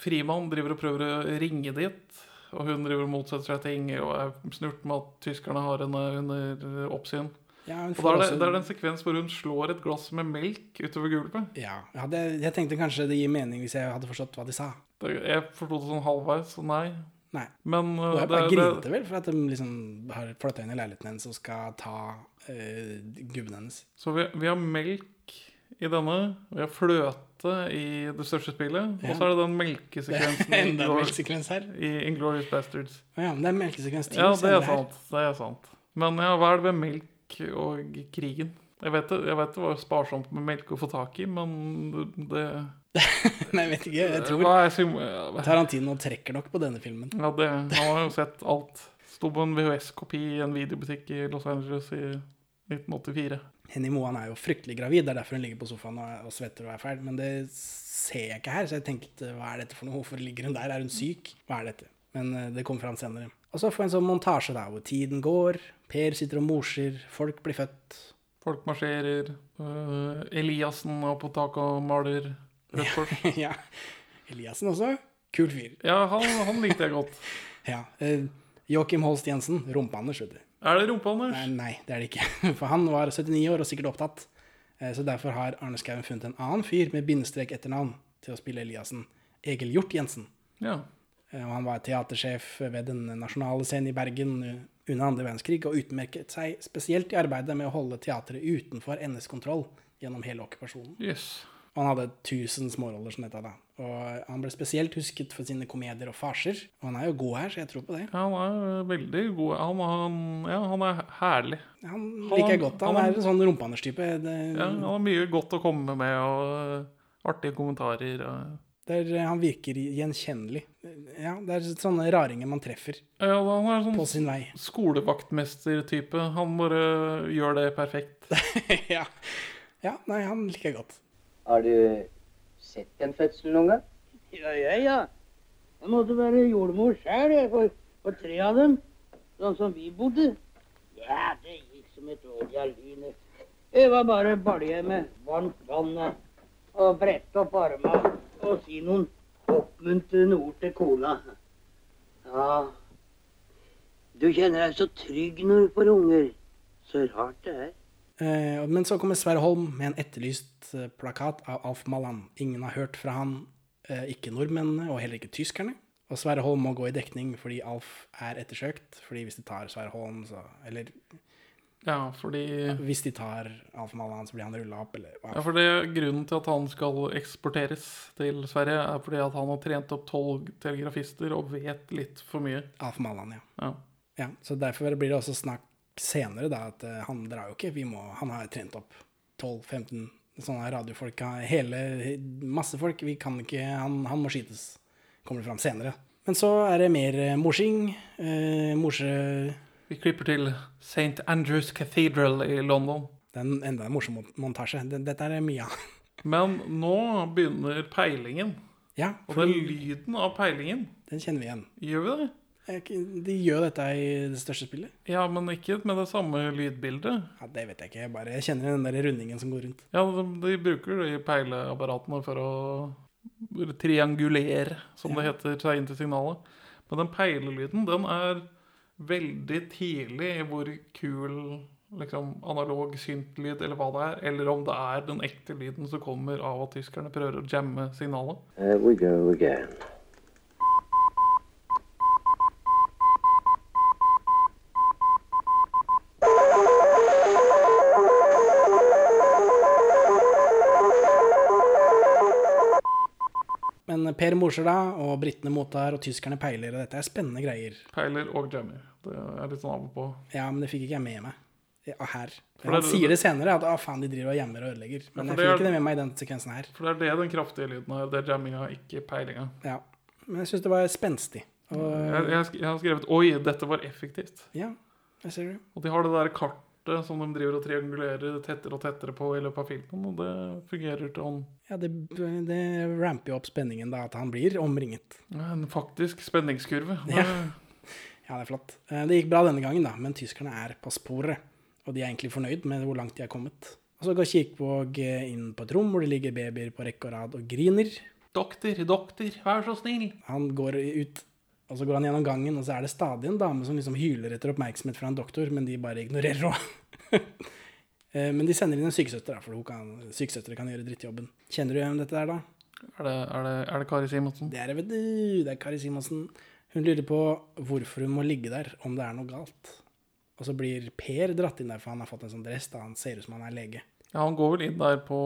Frimann driver og prøver å ringe dit. Og hun driver og motsetter seg ting og er snurt med at tyskerne har henne under oppsyn.
Ja,
Og da er det,
også-
er det en sekvens hvor hun slår et glass med melk utover gulvet.
Ja, jeg, hadde, jeg tenkte kanskje det gir mening hvis jeg hadde forstått hva de sa.
Jeg forsto det sånn halvveis, så nei.
Nei.
Men uh,
jeg
det, det,
grinte vel for at de liksom har flytta inn i leiligheten hennes og skal ta uh, gubben hennes.
Så vi, vi har melk i denne, vi har fløte i det største spillet,
Ja.
og så er det den melkesekvensen i
Enda en melkesekvens her.
i Inglorious Bastards.
Ja, men det er melkesekvens til
Ja, det er sant. Det er sant. Men ja, hva er det med melk og krigen? Jeg vet, det, jeg vet det var sparsomt med melk å få tak i, men det
Nei, jeg vet ikke. Jeg tror Tarantino trekker nok på denne filmen.
Ja, det, han har jo sett alt. Sto på en VHS-kopi i en videobutikk i Los Angeles i 1984.
Henny Moan er jo fryktelig gravid, det er derfor hun ligger på sofaen og, og svetter og er fæl. Men det ser jeg ikke her, så jeg tenkte hva er dette for noe? Hvorfor ligger hun der? Er hun syk? Hva er dette? Men eh, det kommer fram senere. Og så får vi en sånn montasje der hvor tiden går, Per sitter og morser, folk blir født.
Folk marsjerer. øh, Eliassen er på taket og maler rødt kors.
ja. Eliassen også. Kul fyr.
Ja, han, han likte jeg godt.
Ja. Eh, Joakim Holst Jensen. Rumpa-Anders, vet du.
Er det Rumpa Anders?
Nei, nei, det er det ikke. For han var 79 år og sikkert opptatt. Eh, Så derfor har Arne Skouen funnet en annen fyr med bindestrek etternavn til å spille Eliassen. Egil Hjort Jensen.
Ja.
Eh, Og han var teatersjef ved Den nasjonale scenen i Bergen under andre verdenskrig og utmerket seg spesielt i arbeidet med å holde teatret utenfor NS kontroll gjennom hele okkupasjonen.
Yes.
Og han hadde tusen småroller som dette da. Og han ble spesielt husket for sine komedier og farser. Og han er jo god her, så jeg tror på det.
Han er veldig god. Han, han, ja, han er herlig.
Han liker jeg godt. Han
han-
er en sånn rumpehandlerstype. Det,
Ja, han har mye godt å komme med, og øh, artige kommentarer. Og...
der han virker gjenkjennelig. Ja, det er sånne raringer man treffer
Ja, han er
på
sånn
sin vei.
skolevaktmester-type. Han bare gjør det perfekt.
ja. ja, nei, han liker jeg godt.
Har du sett en fødsel noen gang?
Ja, ja, ja. Jeg måtte være jordmor sjøl for, for tre av dem, sånn som vi bodde. Ja, det gikk som et år i aline. Det var bare balje med varmt vann og, og brette opp armene og si noen oppmuntrende ord til kona. Ja, du kjenner deg så trygg når du får unger. Så rart det er.
Eh, men så kommer Sverre Holm med en etterlyst eh, plakat av Alf Mallan. Ingen har hørt fra han, eh, ikke nordmennene og heller ikke tyskerne. Og Sverre Holm må gå i dekning fordi Alf er ettersøkt. Fordi hvis de tar Sverre Holm, så Eller
Ja, fordi
hvis de tar Alf Mallan, så blir han rulla opp, eller hva.
ja, for det, Grunnen til at han skal eksporteres til Sverige, er fordi at han har trent opp tolv telegrafister og vet litt for mye.
Alf Mallan, ja.
Ja.
ja. Så derfor blir det også snakk senere, da, at eh, han drar jo ikke. Vi må, han har trent opp 12-15 sånne radiofolk. Hele, masse folk. Vi kan ikke Han, han må skytes. Kommer det fram senere. Men så er det mer eh, morsing. Eh, morse
Vi klipper til St. Andrews Cathedral i London.
Det er en enda en morsom montasje. Dette er mye av.
Men nå begynner peilingen.
Ja,
Og den lyden av peilingen,
den kjenner vi igjen.
gjør vi det?
De gjør dette i det største spillet.
Ja, men ikke med det samme lydbildet.
Ja, Det vet jeg ikke. Jeg bare kjenner den der rundingen som går rundt.
Ja, de, de bruker de peileapparatene for å triangulere, som det heter, seg inn til signalet. Men den peilelyden, den er veldig tidlig i hvor kul liksom, analog syntlyd, eller hva det er, eller om det er den ekte lyden som kommer av at tyskerne prøver å jamme signalet.
Here we go again.
Per morser da, og britene mottar, og tyskerne peiler, og dette er spennende greier.
Peiler og jammer. Det er litt sånn av og på.
Ja, men det fikk ikke jeg med meg ja, her.
For
Han
det-
sier det senere, at å faen, de driver og jammer og ødelegger. Men jeg fikk ikke det med meg i den sekvensen her.
For det er det den kraftige lyden er. Det er jamminga, ikke peilinga.
Ja. Men jeg syns det var spenstig. Og
Jeg, jeg, jeg har skrevet 'oi, dette var effektivt'.
ja, jeg ser det.
Og de har det der kartet som de driver og triangulerer tettere og tettere på i løpet av filmen, og det fungerer til han
Ja, det, det ramper jo opp spenningen da, at han blir omringet.
Ja, En faktisk spenningskurve.
Ja. Ja, det er flott. Eh, Det gikk bra denne gangen, da, men tyskerne er på sporet. Og de er egentlig fornøyd med hvor langt de er kommet. Og så går Kirkvåg eh, inn på et rom hvor det ligger babyer på rekke og rad og griner.
Doktor, doktor, vær så snill.
Han går ut, og så går han gjennom gangen, og så er det stadig en dame som liksom hyler etter oppmerksomhet fra en doktor, men de bare ignorerer henne. Eh, men de sender inn en sykesøster, for kan, sykesøstre kan gjøre drittjobben. Kjenner du hvem dette er, da?
Er det, er det, er det Kari Simonsen?
Det er det, vet du. Det er Kari Simonsen. Hun lurer på hvorfor hun må ligge der, om det er noe galt. Og så blir Per dratt inn der, for han har fått en sånn dress da han ser ut som han er lege.
Ja, Han går vel inn der på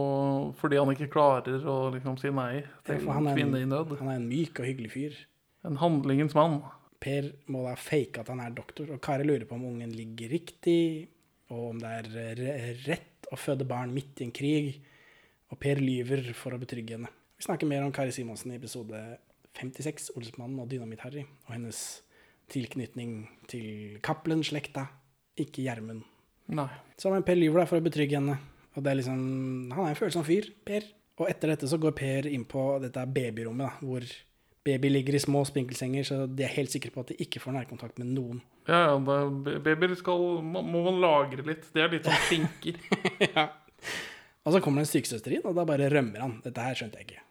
fordi han ikke klarer å liksom si nei til
en han
kvinne i nød.
han er en myk og hyggelig fyr.
En handlingens mann.
Per må da fake at han er doktor, og Kari lurer på om ungen ligger riktig, og om det er rett å føde barn midt i en krig. Og Per lyver for å betrygge henne. Vi snakker mer om Kari Simonsen i episode 56, Olsmannen og Dynamitt-Harry, og hennes tilknytning til Cappelen-slekta, ikke Gjermund.
Nei.
Så men Per lyver da for å betrygge henne. Og det er liksom, Han er en følsom fyr, Per. Og etter dette så går Per inn på dette babyrommet, da, hvor baby ligger i små spinkelsenger, så de er helt sikre på at de ikke får nærkontakt med noen.
Ja, ja, babyer skal må man lagre litt. Det er litt sånn finker.
ja. Og så kommer det en sykesøster inn, og da bare rømmer han. Dette her skjønte jeg ikke.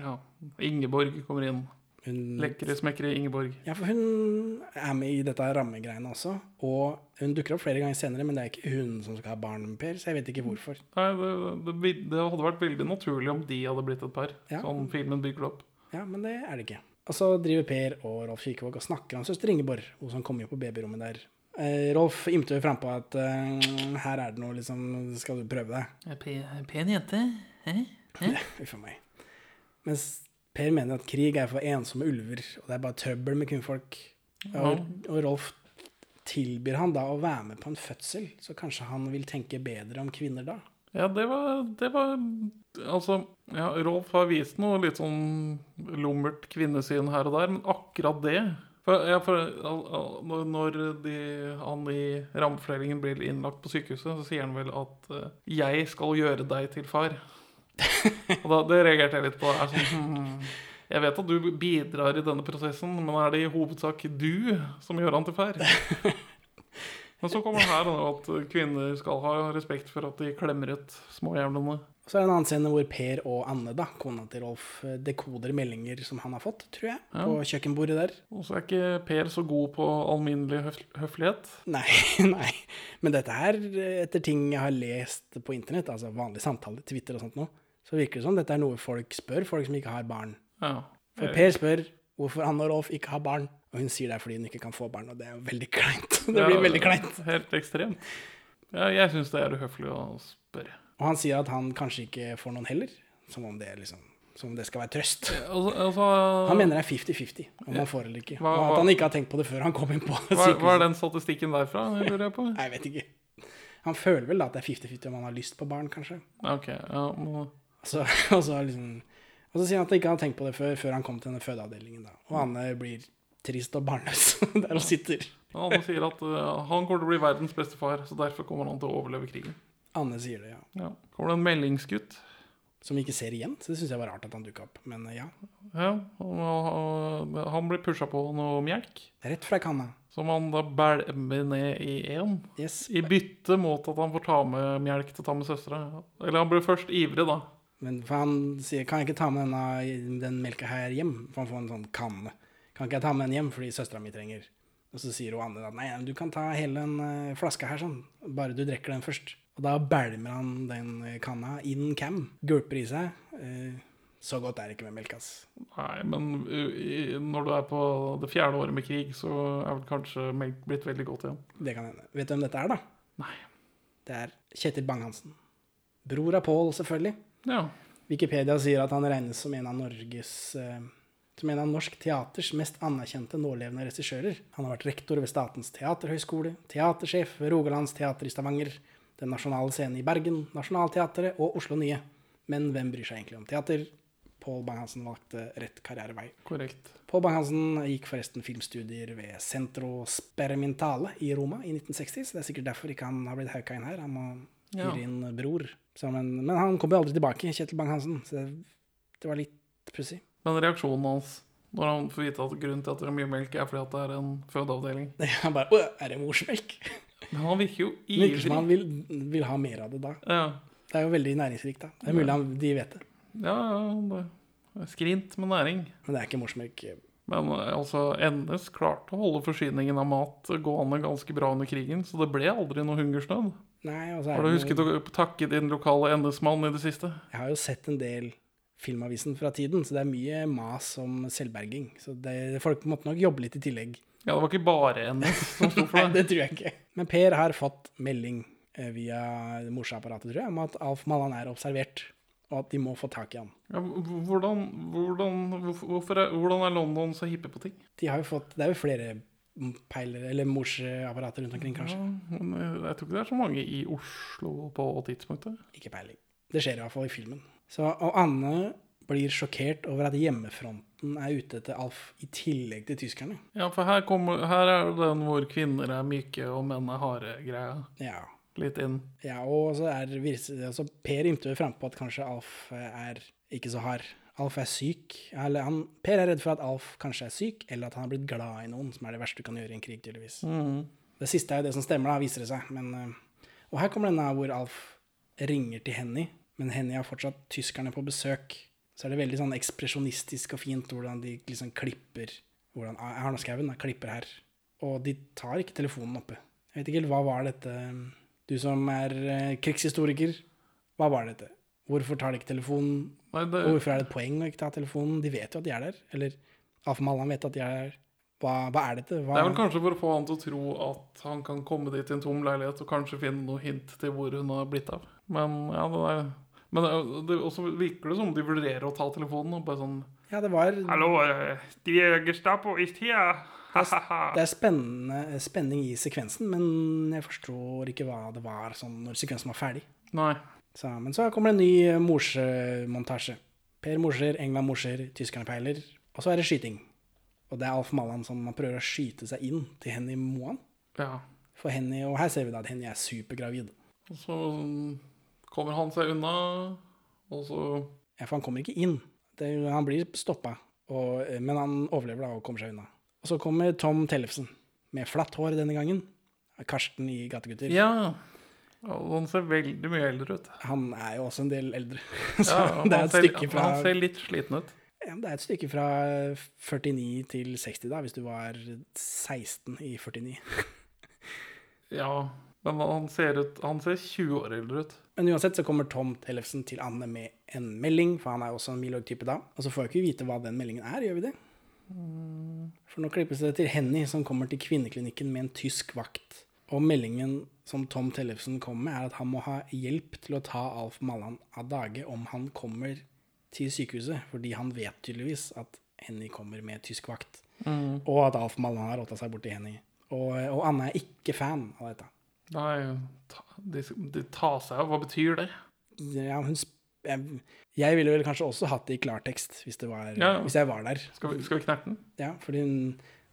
Ja. Ingeborg kommer inn.
Hun,
Lekre, smekre Ingeborg.
Ja, for hun er med i dette rammegreiene også. Og hun dukker opp flere ganger senere, men det er ikke hun som skal ha barn med Per, så jeg vet ikke hvorfor.
Nei, det, det, det hadde vært veldig naturlig om de hadde blitt et par.
Ja.
Sånn filmen bygger det opp.
Ja, men det er det ikke. Og så driver Per og Rolf Kirkevåg og snakker om søster Ingeborg, hun som kommer jo på babyrommet der. Eh, Rolf ymter frampå at eh, her er det noe, liksom Skal du prøve deg?
Pen, jente. Hæ?
Uff a meg. Mens Per mener at krig er for ensomme ulver, og det er bare trøbbel med kvinnfolk. Og, og Rolf tilbyr han da å være med på en fødsel, så kanskje han vil tenke bedre om kvinner da.
Ja, det var, det var Altså, ja, Rolf har vist noe litt sånn lummert kvinnesyn her og der, men akkurat det for, ja, for når- de, han i rammefordelingen blir innlagt på sykehuset, så sier han vel at eh, 'jeg skal gjøre deg til far'. Og da, Det reagerte jeg litt på. Er sånn, hmm, jeg vet at du bidrar i denne prosessen, men er det i hovedsak du som gjør han til far? Men så kommer her at kvinner skal ha respekt for at de klemmer ut småjævlene.
Så er det en annen scene hvor Per og Anne, da, kona til Rolf, eh, dekoder meldinger som han har fått, tror jeg,
Ja.
på kjøkkenbordet der.
Og så er ikke Per så god på alminnelig høf høflighet.
Nei, nei. Men dette her, etter ting jeg har lest på internett, altså vanlige samtaler, Twitter og sånt noe, så virker det som dette er noe folk spør, folk som ikke har barn.
Ja.
For Per spør hvorfor Anne og Rolf ikke har barn, og hun sier det er fordi hun ikke kan få barn, og det er jo veldig kleint. Det blir
Ja,
veldig kleint.
Helt ekstremt. Ja, jeg syns det er uhøflig å spørre.
Og han sier at han kanskje ikke får noen heller, som om det, liksom, som om det skal være trøst.
Altså, altså,
Han mener det er 50-50 om han får eller ikke.
Hva-
og at han ikke har tenkt på det før han kom inn på
sykehuset. hva er den statistikken derfra, lurer jeg på?
Nei, jeg vet ikke. Han føler vel da at det er 50-50 om han har lyst på barn, kanskje.
Ok, ja, må...
Så, og, så liksom, og så sier han at han ikke har tenkt på det før, før han kom til denne fødeavdelingen. da. Og Anne blir trist og barnløs der han sitter.
Anne sier at uh, han kommer til å bli verdens beste far, så derfor kommer han til å overleve krigen.
Anne sier det, ja.
Ja. Kommer det en meldingsgutt?
Som vi ikke ser igjen, så det syns jeg var rart at han dukka opp. Men eh, ja,
Ja, og, og, han blir pusha på noe melk,
rett fra kanna.
som han da bælmer ned i én.
Yes.
I bytte mot at han får ta med melk til å ta med søstera. Eller han blir først ivrig, da.
Men for han sier kan jeg ikke ta med denne, den melka her hjem? For han får en sånn kanne. Kan ikke jeg ta med den hjem fordi søstera mi trenger? Og så sier hun andre at nei, du kan ta hele den eh, flaska her sånn, bare du drikker den først. Og da bælmer han den eh, kanna in cam, gulper i seg. Eh, så godt er det ikke med melk, ass.
Nei, men når du er på det fjerde året med krig, så er vel kanskje melk blitt veldig godt igjen.
Det kan hende. Vet du hvem dette er, da?
Nei.
Det er Kjetil Bang-Hansen. Bror av Pål, selvfølgelig.
Ja.
Wikipedia sier at han regnes som en av Norges som en av norsk teaters mest anerkjente nålevende regissører. Han har vært rektor ved Statens teaterhøgskole, teatersjef ved Rogalands teater i Stavanger, Den nasjonale scenen i Bergen, Nationaltheatret og Oslo Nye. Men hvem bryr seg egentlig om teater? Pål Bang-Hansen valgte rett karrierevei.
Korrekt.
Pål Bang-Hansen gikk forresten filmstudier ved Centro Sperimentale i Roma i 1960, så det er sikkert derfor ikke han har blitt hauka inn her. Han må
Ja.
inn bror. Så, men, men han kom jo aldri tilbake, Kjetil Bang-Hansen, så det, det var litt pussig.
Men reaksjonen hans når han får vite at grunnen til at det er mye melk, er fordi at det er en fødeavdeling
Han bare Å, er det morsmelk?
Men han virker jo
ivrig. virker som han vil, vil ha mer av det da.
Ja,
Det er jo veldig næringsrikt, da. Det er mulig han, de vet det.
ja, ja det er skrint med næring.
Men det er ikke morsmelk.
Men eh, altså, NS klarte å holde forsyningen av mat gående ganske bra under krigen, så det ble aldri noe hungersnød.
Nei,
Har du husket
noe,
å takke din lokale NS-mann i det siste?
Jeg har jo sett en del Filmavisen fra tiden, så det er mye mas om selvberging. Så det, folk måtte nok jobbe litt i tillegg.
Ja, det var ikke bare NS som sto
Nei,
for det.
det tror jeg ikke. Men Per har fått melding eh, via morsapparatet, tror jeg, om at Alf Mallan er observert, og at de må få tak i han.
Ja, hvordan, hvordan, hvorfor, er, hvordan er London så hippe på ting?
De har jo fått, Det er jo flere peilere, eller morsapparater rundt omkring, kanskje.
Ja, men jeg, jeg tror ikke det er så mange i Oslo på tidspunktet.
Ikke peiling. Det skjer i hvert fall i filmen. Så, og Anne blir sjokkert over at hjemmefronten er ute etter Alf i tillegg til tyskerne.
Ja, for her, kommer, her er den hvor kvinner er myke og menn er harde greia.
Ja.
Litt inn.
ja og så er altså Per ymter frampå at kanskje Alf er ikke så hard. Alf er syk. Eller han, per er redd for at Alf kanskje er syk, eller at han har blitt glad i noen, som er det verste du kan gjøre i en krig, tydeligvis.
Mm.
Det siste er jo det som stemmer, da, viser det seg. Men, eh, og her kommer denne hvor Alf ringer til Henny, men Henny har fortsatt tyskerne på besøk. Så er det veldig sånn ekspresjonistisk og fint hvordan de liksom klipper hvordan Erna Skauen klipper her. Og de tar ikke telefonen oppe. Jeg vet ikke hva var dette Du som er eh, krigshistoriker, hva var dette? Hvorfor tar de ikke telefonen? Hvorfor er det et poeng å ikke ta telefonen? De vet jo at de er der. Eller Alf Mallan vet at de er der. Hva, hva er dette? Hva,
Det er vel kanskje for å få han til å tro at han kan komme dit i en tom leilighet og kanskje finne noe hint til hvor hun har blitt av. Men ja, det er Men det, det også virker det som de vurderer å ta telefonen og bare sånn
Ja, det var
Hallo, de er Gestapo i tida.
Det er spennende, spenning i sekvensen, men jeg forstår ikke hva det var sånn når sekvensen var ferdig.
Nei.
Så, men så kommer det en ny eh, morsemontasje. Per morser, England morser, tyskerne peiler. Og så er det skyting. Og det er Alf Mallan som man prøver å skyte seg inn til Henny Moan.
Ja.
For Henny, og her ser vi da at Henny er supergravid.
Og så mm, kommer han seg unna, og så
Ja, for han kommer ikke inn. Det, han blir stoppa, eh, men han overlever da og kommer seg unna. Og så kommer Tom Tellefsen, med flatt hår denne gangen. Karsten i Gategutter.
Ja. Og han ser veldig mye eldre ut.
Han er jo også en del eldre. Så
Ja,
det er
han
et
ser-
stykke fra
Han ser litt sliten ut.
Ja, det er et stykke fra 49 til 60, da, hvis du var 16 i 49.
Ja, men han ser ut Han ser 20 år eldre ut.
Men uansett så kommer Tom Tellefsen til Anne med en melding, for han er også en Milorg-type da. Og så får jeg ikke vite hva den meldingen er, gjør vi det? For nå klippes det til Henny som kommer til kvinneklinikken med en tysk vakt. Og meldingen som Tom Tellefsen kommer med, er at han må ha hjelp til å ta Alf Mallan av dage om han kommer til sykehuset, fordi han vet tydeligvis at Henny kommer med tysk vakt. Og at Alf Mallan har rotta seg borti Henny. Og, og Anne er ikke fan av dette.
Nei, ta, de, de tar seg av. Hva betyr det?
Ja, hun, jeg, jeg ville vel kanskje også hatt det i klartekst hvis, det var,
Ja.
hvis jeg var der.
Skal vi, skal vi knerte den?
Ja, fordi hun,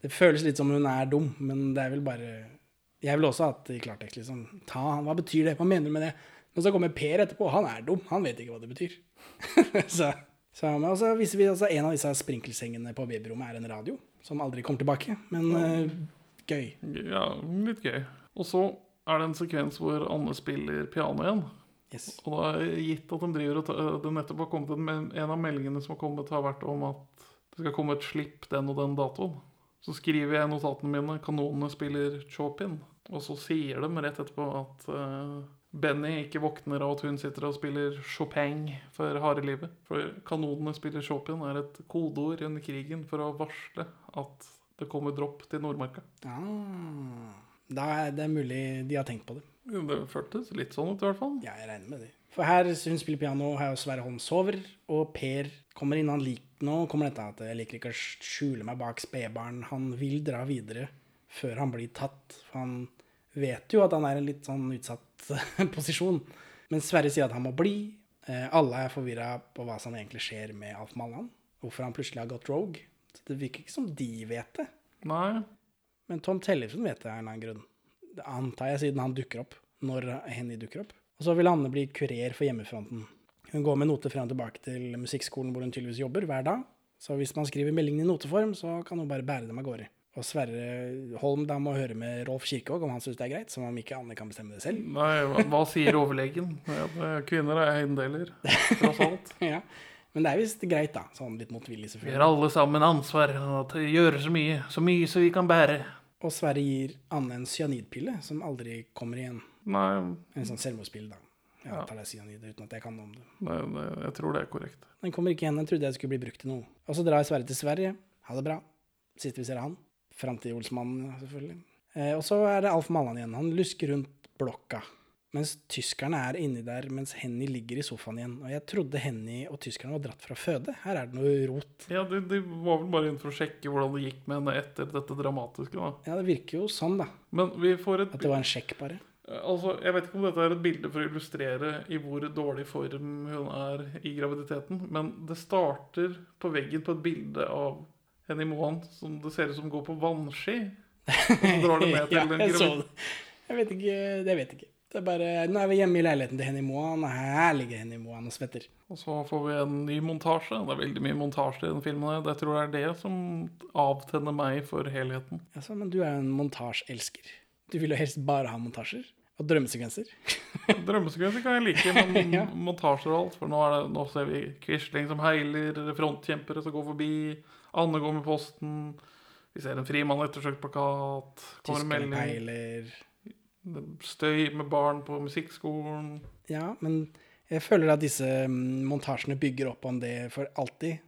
det føles litt som hun er dum, men det er vel bare Jeg ville også hatt det i klartekst, liksom. Ta han, hva betyr det? Hva mener du med det? Men så kommer Per etterpå, han er dum, han vet ikke hva det betyr. så, så, men også viser vi også en av disse sprinkelsengene på babyrommet er en radio, som aldri kommer tilbake. Men eh, gøy.
Ja, litt gøy. Og så er det en sekvens hvor Anne spiller piano igjen.
Yes.
Og da er gitt at de driver og ta, det nettopp har kommet en, en av meldingene som har kommet, har vært om at det skal komme et slipp den og den datoen. Så skriver jeg i notatene mine 'Kanonene spiller Chopin'. Og så sier de rett etterpå at uh, Benny ikke våkner av at hun sitter og spiller Chopin for harde livet. For 'Kanonene spiller Chopin' er et kodeord under krigen for å varsle at det kommer dropp til Nordmarka.
Ah, da er det mulig de har tenkt på det.
Det føltes litt sånn ut, i hvert fall.
Ja, jeg regner med det. For her hun spiller piano, her jo Sverre Holm sover, og Per kommer inn. Han liker nå kommer dette at jeg liker ikke å skjule meg bak spedbarn. Han vil dra videre før han blir tatt. For han vet jo at han er i en litt sånn utsatt posisjon. Men Sverre sier at han må bli. Eh, alle er forvirra på hva som egentlig skjer med Alf Mallan. Hvorfor han plutselig har gått rogue. Så det virker ikke som de vet det.
Nei.
Men Tom Tellefsen vet det av en eller annen grunn. Det antar jeg siden han dukker opp. Når Henny dukker opp. Og så vil Anne bli kurer for hjemmefronten. Hun går med noter frem og tilbake til musikkskolen hvor hun tydeligvis jobber, hver dag. Så hvis man skriver meldingen i noteform, så kan hun bare bære dem av gårde. Og Sverre Holm da må høre med Rolf Kirkevåg om han syns det er greit, som om ikke Anne kan bestemme det selv.
Nei, hva, sier overlegen? Kvinner er eiendeler, tross alt.
ja. Men det er visst greit, da. Sånn litt motvillig, selvfølgelig.
Vi har alle sammen ansvar gjøre så mye, så mye som vi kan bære.
Og Sverre gir Anne en cyanidpille som aldri kommer igjen.
Nei,
En sånn selvmordspille, da. Jeg
Ja.
tar det cyanid uten at jeg kan noe om det.
nei, nei, jeg tror det er korrekt.
Den kommer ikke igjen. Den trodde jeg skulle bli brukt til noe. Og så drar Sverre til Sverige. Ha det bra. Siste vi ser han. Fram til Olsmannen, selvfølgelig. Eh, og så er det Alf Mallan igjen. Han lusker rundt blokka. Mens tyskerne er inni der, mens Henny ligger i sofaen igjen. Og jeg trodde Henny og tyskerne var dratt fra føde. Her er det noe rot.
Ja, de, de var vel bare inn for å sjekke hvordan det gikk med henne etter dette dramatiske. da.
Ja, det virker jo sånn, da.
Men vi får et
At det var en sjekk, bare.
Altså, Jeg vet ikke om dette er et bilde for å illustrere i hvor dårlig form hun er i graviditeten, men det starter på veggen på et bilde av Henny Mohan Moan som det ser ut som går på vannski. Og så drar det med til
ja, jeg så det. Jeg vet ikke. Det vet jeg ikke. Det er bare, Nå er vi hjemme i leiligheten til Henny Moan, og her ligger Henny Moan og svetter.
Og så får vi en ny montasje. Det er veldig mye montasje i den filmen. Jeg tror det er det som avtenner meg for helheten.
Altså, men du er jo en montasjeelsker. Du vil jo helst bare ha montasjer. Og drømmesekvenser.
Drømmesekvenser kan jeg like, men
Ja.
montasjer og alt. For nå, det, nå ser vi Quisling som heiler, frontkjempere som går forbi, Anne går med posten. Vi ser en frimann-ettersøkt-plakat. Kommer en
Tyskerne
melding.
peiler.
Støy med barn på musikkskolen.
Ja, men jeg føler at disse mm, montasjene bygger opp om det for alltid.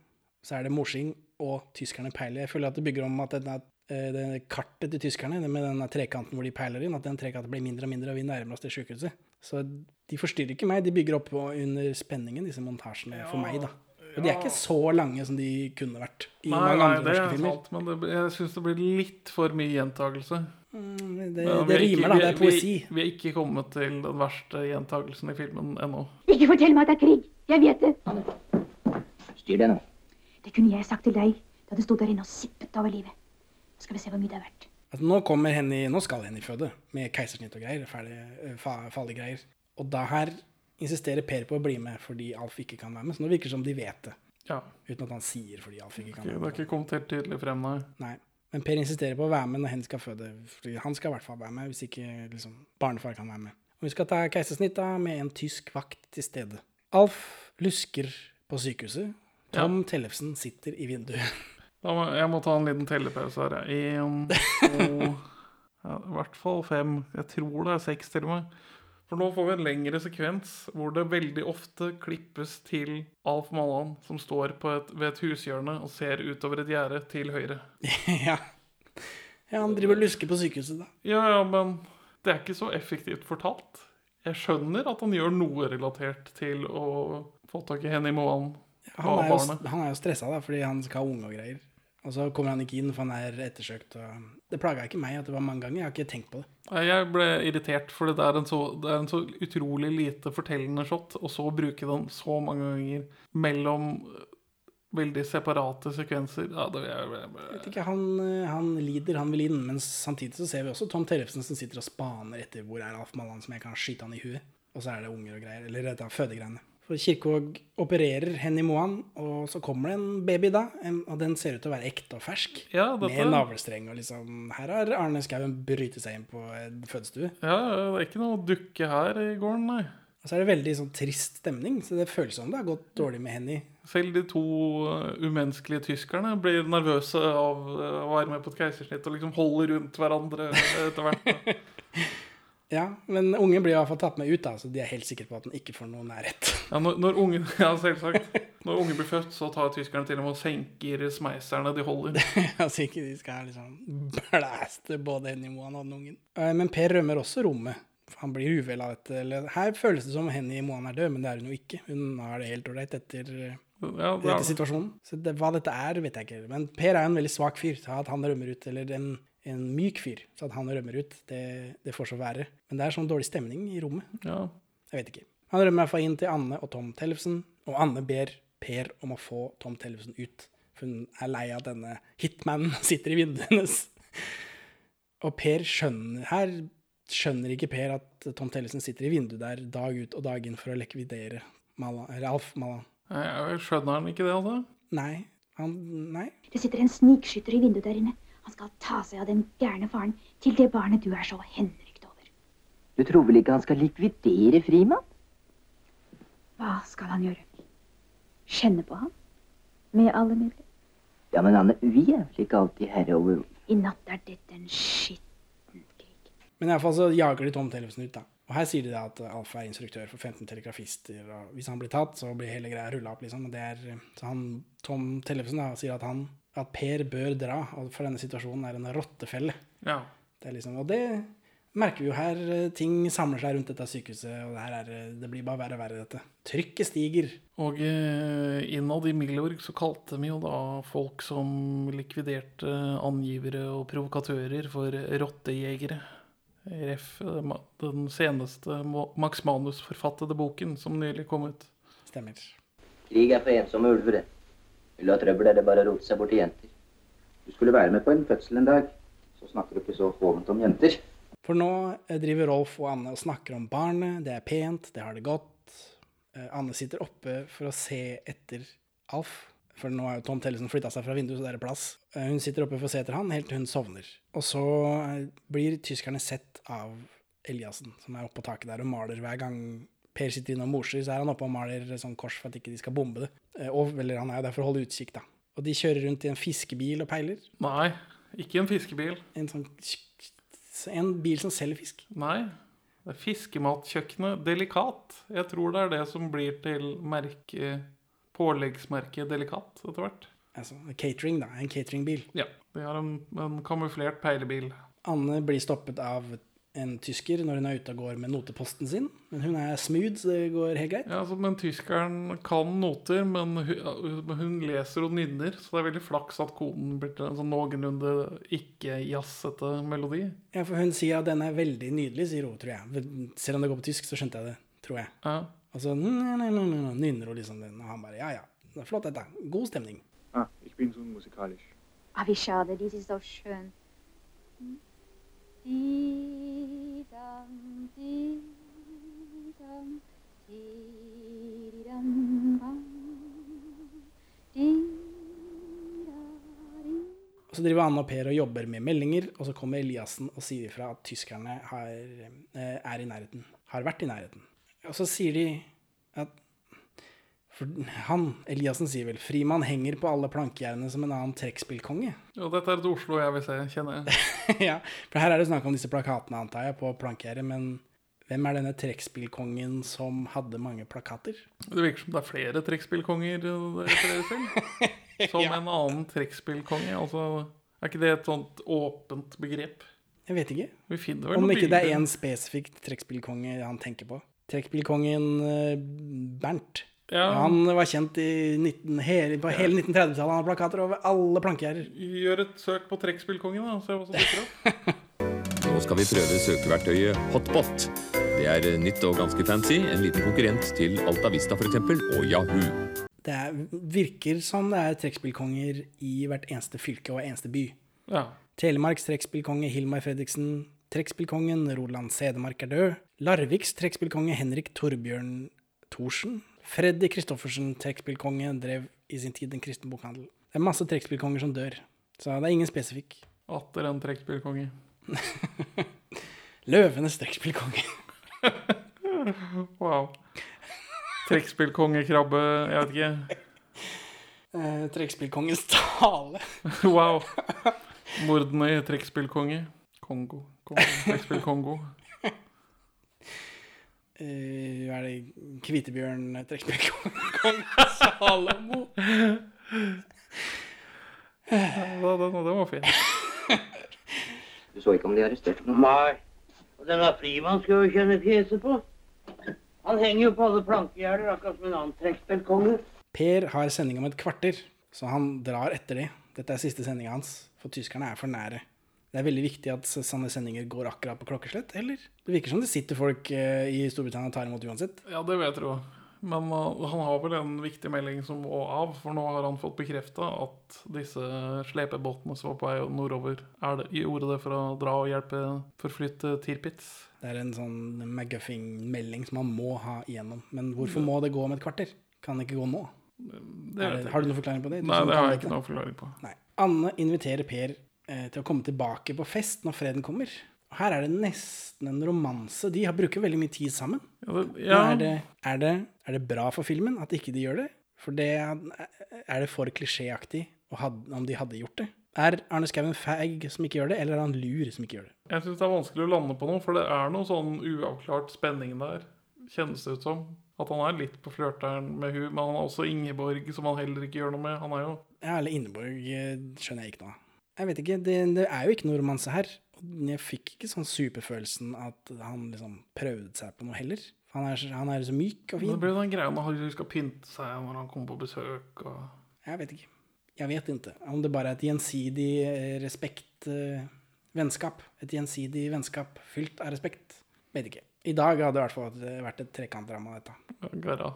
Så er det morsing og tyskerne peiler. Jeg føler at det bygger om at denne denne kartet til tyskerne med den trekanten hvor de peiler inn, at den trekanten blir mindre og mindre, og vi nærmer oss det sykehuset. Så de forstyrrer ikke meg, de bygger opp under spenningen, disse montasjene, for meg, da. Og de er ikke så lange som de kunne vært i
Nei,
mange
nei,
andre
det
norske
er
filmer.
sant, men det, jeg syns det blir litt for mye gjentagelse.
Mm, Det,
Ja,
det
rimer, ikke-
da. Det er poesi.
Vi, vi er ikke kommet til den verste gjentakelsen i filmen ennå.
Ikke fortell meg at det er krig. Jeg vet det.
Styr det nå.
Det kunne jeg sagt til deg da du sto der inne og sippet over livet. Nå skal vi se hvor mye det er verdt.
Altså, nå kommer Henny, nå skal Henny føde, med keisersnitt og greier. Ferdig, eh, fa, farlige greier. Og da her insisterer Per på å bli med fordi Alf ikke kan være med. Så nå virker det som de vet det,
Ja,
uten at han sier fordi Alf ikke kan
det
være
har
er
ikke kommet helt tydelig frem, nei.
Nei. Men Per insisterer på å være med når hen skal føde. Han skal i hvert fall være med, hvis ikke liksom, barnefar kan være med. Og vi skal ta keisersnitt da, med en tysk vakt til stede. Alf lusker på sykehuset. Tom Tellefsen sitter i vinduet.
Må, jeg må ta en liten tellepause her. Én, to ja, I hvert fall fem. Jeg tror det er seks til og med. For nå får vi en lengre sekvens hvor det veldig ofte klippes til Alf Mallan som står på et, ved et hushjørne og ser utover et gjerde til høyre.
ja. ja, han driver og lusker på sykehuset, da.
Ja, ja, men det er ikke så effektivt fortalt. Jeg skjønner at han gjør noe relatert til å få tak i Henny Moan
Han er, jo, han er jo stressa da, fordi han skal ha unge og greier. Og så kommer han ikke inn, for han er ettersøkt. Og det plaga ikke meg at det var mange ganger. Jeg har ikke tenkt på det.
Jeg ble irritert, for det er, en så, det er en så utrolig lite fortellende shot, og så bruke den så mange ganger mellom veldig separate sekvenser. Ja, det jeg, jeg,
Jeg vet ikke, han, eh, han lider, han vil inn, men samtidig så ser vi også Tom Tellefsen som sitter og spaner etter hvor er Alf Mallan som jeg kan skyte han i huet. Og så er det unger og greier, eller dette fødegreiene. For Kirkevåg opererer Henny Moan, og så kommer det en baby da, og den ser ut til å være ekte og fersk.
Ja,
Med navlestreng og liksom Her har Arne Skouen brytet seg inn på en fødestue.
ja, det er ikke noe dukke her i gården, nei.
Og så er det veldig sånn trist stemning, så det føles som det har gått dårlig med Henny.
Selv de to øh, umenneskelige tyskerne blir nervøse av øh, å være med på et keisersnitt og liksom holder rundt hverandre etter hvert.
Ja, men ungen blir i hvert fall tatt med ut, da, så de er helt sikre på at den ikke får noe nærhet.
Ja, når, når ungen, ja, selvsagt. Når ungen blir født, så tar tyskerne til og med og senker smeiserne de holder.
altså ikke de skal liksom blæste både Henny Moan og den ungen. Eh, Men Per rømmer også rommet. Han blir uvel av dette. Eller, her føles det som Henny Moan er død, men det er hun jo ikke. Hun har det helt ålreit etter,
Ja, det er,
situasjonen. Så det, hva dette er, vet jeg ikke. Men Per er en veldig svak fyr. Så at han rømmer ut, eller en, en myk fyr, så at han rømmer ut, det, det får så være. Men det er sånn dårlig stemning i rommet.
ja.
Jeg vet ikke. Han rømmer i hvert fall inn til Anne og Tom Tellefsen, og Anne ber Per om å få Tom Tellefsen ut. For hun er lei av at denne hitmanen sitter i vinduet hennes. Og Per skjønner Her skjønner ikke Per at Tom Tellefsen sitter i vinduet der dag ut og dag inn for å likvidere Mala, eller Alf Mallan.
Jeg, jeg skjønner han ikke det, altså?
Nei. Han Nei.
Det sitter en snikskytter i vinduet der inne. Han skal ta seg av den gærne faren til det barnet du er så henrykt over.
Du tror vel ikke han skal likvidere Frimann?
Hva skal han gjøre? Kjenne på ham? Med alle midler?
Ja, men Anne, vi er vel ikke alltid herre over
I natt er dette en skitten krig.
Men iallfall så jager de Tom Tellefsen ut, da. Og her sier de da at Alf er instruktør for 15 telegrafister, og hvis han blir tatt, så blir hele greia rulla opp, liksom. Og det er, så han, Tom Tellefsen da, sier at han at Per bør dra, og for denne situasjonen er en rottefelle.
Ja.
Det er liksom, og det merker vi jo her. eh, Ting samler seg rundt dette sykehuset, og det, her er, eh, det blir bare verre og verre, dette. Trykket stiger.
Og eh, innad i Milorg så kalte vi jo da folk som likviderte angivere og provokatører for rottejegere. Ref. eh, den seneste Max Manus-forfattede boken som nylig kom ut.
Stemmer.
Krig er for ensomme ulver, det. Vil du ha trøbbel, er det bare å rote seg bort til jenter. Du skulle være med på en fødsel en dag. Så snakker du ikke så hovent om jenter.
For nå eh, driver Rolf og Anne og snakker om barnet. Det er pent, det har det godt. Eh, Anne sitter oppe for å se etter Alf. For nå har jo Tom Tellesen flytta seg fra vinduet, så det er plass. Eh, Hun sitter oppe for å se etter han, helt til hun sovner. Og så blir tyskerne sett av Eliassen, som er oppe på taket der og maler hver gang Per sitter innom morser, så er han oppe og maler sånn kors for at ikke de skal bombe det. Eh, Og, eller han er jo der for å holde utkikk, da. Og de kjører rundt i en fiskebil og peiler.
Nei, ikke en fiskebil.
En sånn En bil som selger fisk.
Nei. Det fiskematkjøkkenet Delikat. Jeg tror det er det som blir til merke, påleggsmerket Delikat etter hvert.
Altså catering, da. En cateringbil.
Ja. De har en, en kamuflert peilebil.
Anne blir stoppet av en tysker når hun er ute og går med noteposten sin. Men hun er smooth, så det går helt greit.
Ja, altså, men tyskeren kan noter, men hun, hun leser og nynner. Så det er veldig flaks at koden blir til en sånn noenlunde ikke-jazzete melodi.
Ja, for hun sier at den er veldig nydelig, sier hun, tror jeg. Selv om det går på tysk, så skjønte jeg det, tror jeg.
Ja.
Og så nynner hun liksom den, og han bare ja ja, det er flott dette. God stemning.
Ah, ich bin so musikalisch.
Ah, wie schade, dies ist so schön.
Så driver Anne og Per og jobber med meldinger, og så kommer Eliassen og sier ifra at tyskerne har, eh, er i nærheten. Har vært i nærheten. Og så sier de For han, Eliassen sier vel, Frimann henger på alle plankejernene som en annen trekkspillkonge.
Ja, dette er et Oslo jeg vil se, kjenner jeg.
ja, for her er det snakk om disse plakatene, antar jeg, på plankegjerdet, men hvem er denne trekkspillkongen som hadde mange plakater?
Det virker som det er flere trekkspillkonger til. Som
Ja.
en annen trekkspillkonge. Altså, er ikke det et sånt åpent begrep?
Jeg vet ikke.
Vi finner vel
Om ikke det er én spesifikk trekkspillkonge han tenker på. Trekkspillkongen eh, Bernt.
Ja.
Han var kjent i 19, hele, på hele 1930-tallet. Han har plakater over alle plankegjerder.
Gjør et søk på trekkspillkongen, da. Se hva som dukker opp.
Nå skal vi prøve søkeverktøyet Hotbot. Det er nytt og ganske fancy. En liten konkurrent til Altavista f.eks. og Yahoo.
Det er, virker som det er trekkspillkonger i hvert eneste fylke og eneste by.
Ja.
Telemarks trekkspillkonge Hilmar Fredriksen. Trekkspillkongen Roland Sedemark er død. Larviks trekkspillkonge Henrik Torbjørn Thorsen. Freddy Christoffersen, trekkspillkonge, drev i sin tid en kristen bokhandel. Det er masse trekkspillkonger som dør, så det er ingen spesifikk.
Atter en trekkspillkonge.
Løvenes trekkspillkonge.
Wow. Trekkspillkongekrabbe, jeg vet ikke.
Eh, trekkspillkongens tale.
Wow. Mordene i trekkspillkonge. Kongo. Kongo. Trekkspill-Kongo.
Hva er det Kvitebjørn eh, trekkspillkonge Salomo.
Ja, den, den var fin.
Du så ikke om de arresterte noen?
Nei. Og denne Frimann skal jo kjenne fjeset på. Han henger jo på alle plankegjerder, akkurat som en annen trekkspillkonge.
Per har sending om et kvarter, så han drar etter det. Dette er siste sendinga hans, for tyskerne er for nære. Det er veldig viktig at sånne sendinger går akkurat på klokkeslett, eller? Det virker som det sitter folk eh, i Storbritannia og tar imot uansett.
Ja, det vil jeg tro. Men uh, han har vel en viktig melding som må av, for nå har han fått bekrefta at disse slepebåtene som var på vei nordover, er det, gjorde det for å dra og hjelpe forflytte Tirpitz.
Det er en sånn McGuffing-melding som han må ha igjennom. Men hvorfor må det gå om et kvarter? Kan det ikke gå nå?
Det
det, har du noen forklaring på det? Du
Nei, det har jeg ikke noe forklaring på.
Nei. Anne inviterer Per eh, til å komme tilbake på fest når freden kommer. Her er det nesten en romanse. De har bruker veldig mye tid sammen.
Ja,
Er, det, er, det, er det bra for filmen at ikke de gjør det? For det er det for klisjéaktig om de hadde gjort det? Er Arne Skouen feig som ikke gjør det, eller er han lur som ikke gjør det?
jeg syns det er vanskelig å lande på noe, for det er noe sånn uavklart spenning der, kjennes det ut som. At han er litt på flørteren med hun, men han har også Ingeborg, som han heller ikke gjør noe med. Han er jo
Ja, eller Inneborg eh, skjønner jeg ikke noe av. Jeg vet ikke, det, det er jo ikke noe romanse her. Jeg fikk ikke sånn superfølelsen at han liksom prøvde seg på noe heller. Han er, han er så myk og
Men Det blir den greia når han skal pynte seg når han kommer på besøk. Og...
Jeg vet ikke. Jeg vet ikke om det bare er et gjensidig eh, respekt, eh, vennskap. Et gjensidig vennskap fylt av respekt. Vet ikke. I dag hadde det i hvert fall vært- et trekantdrama, dette.
Garra.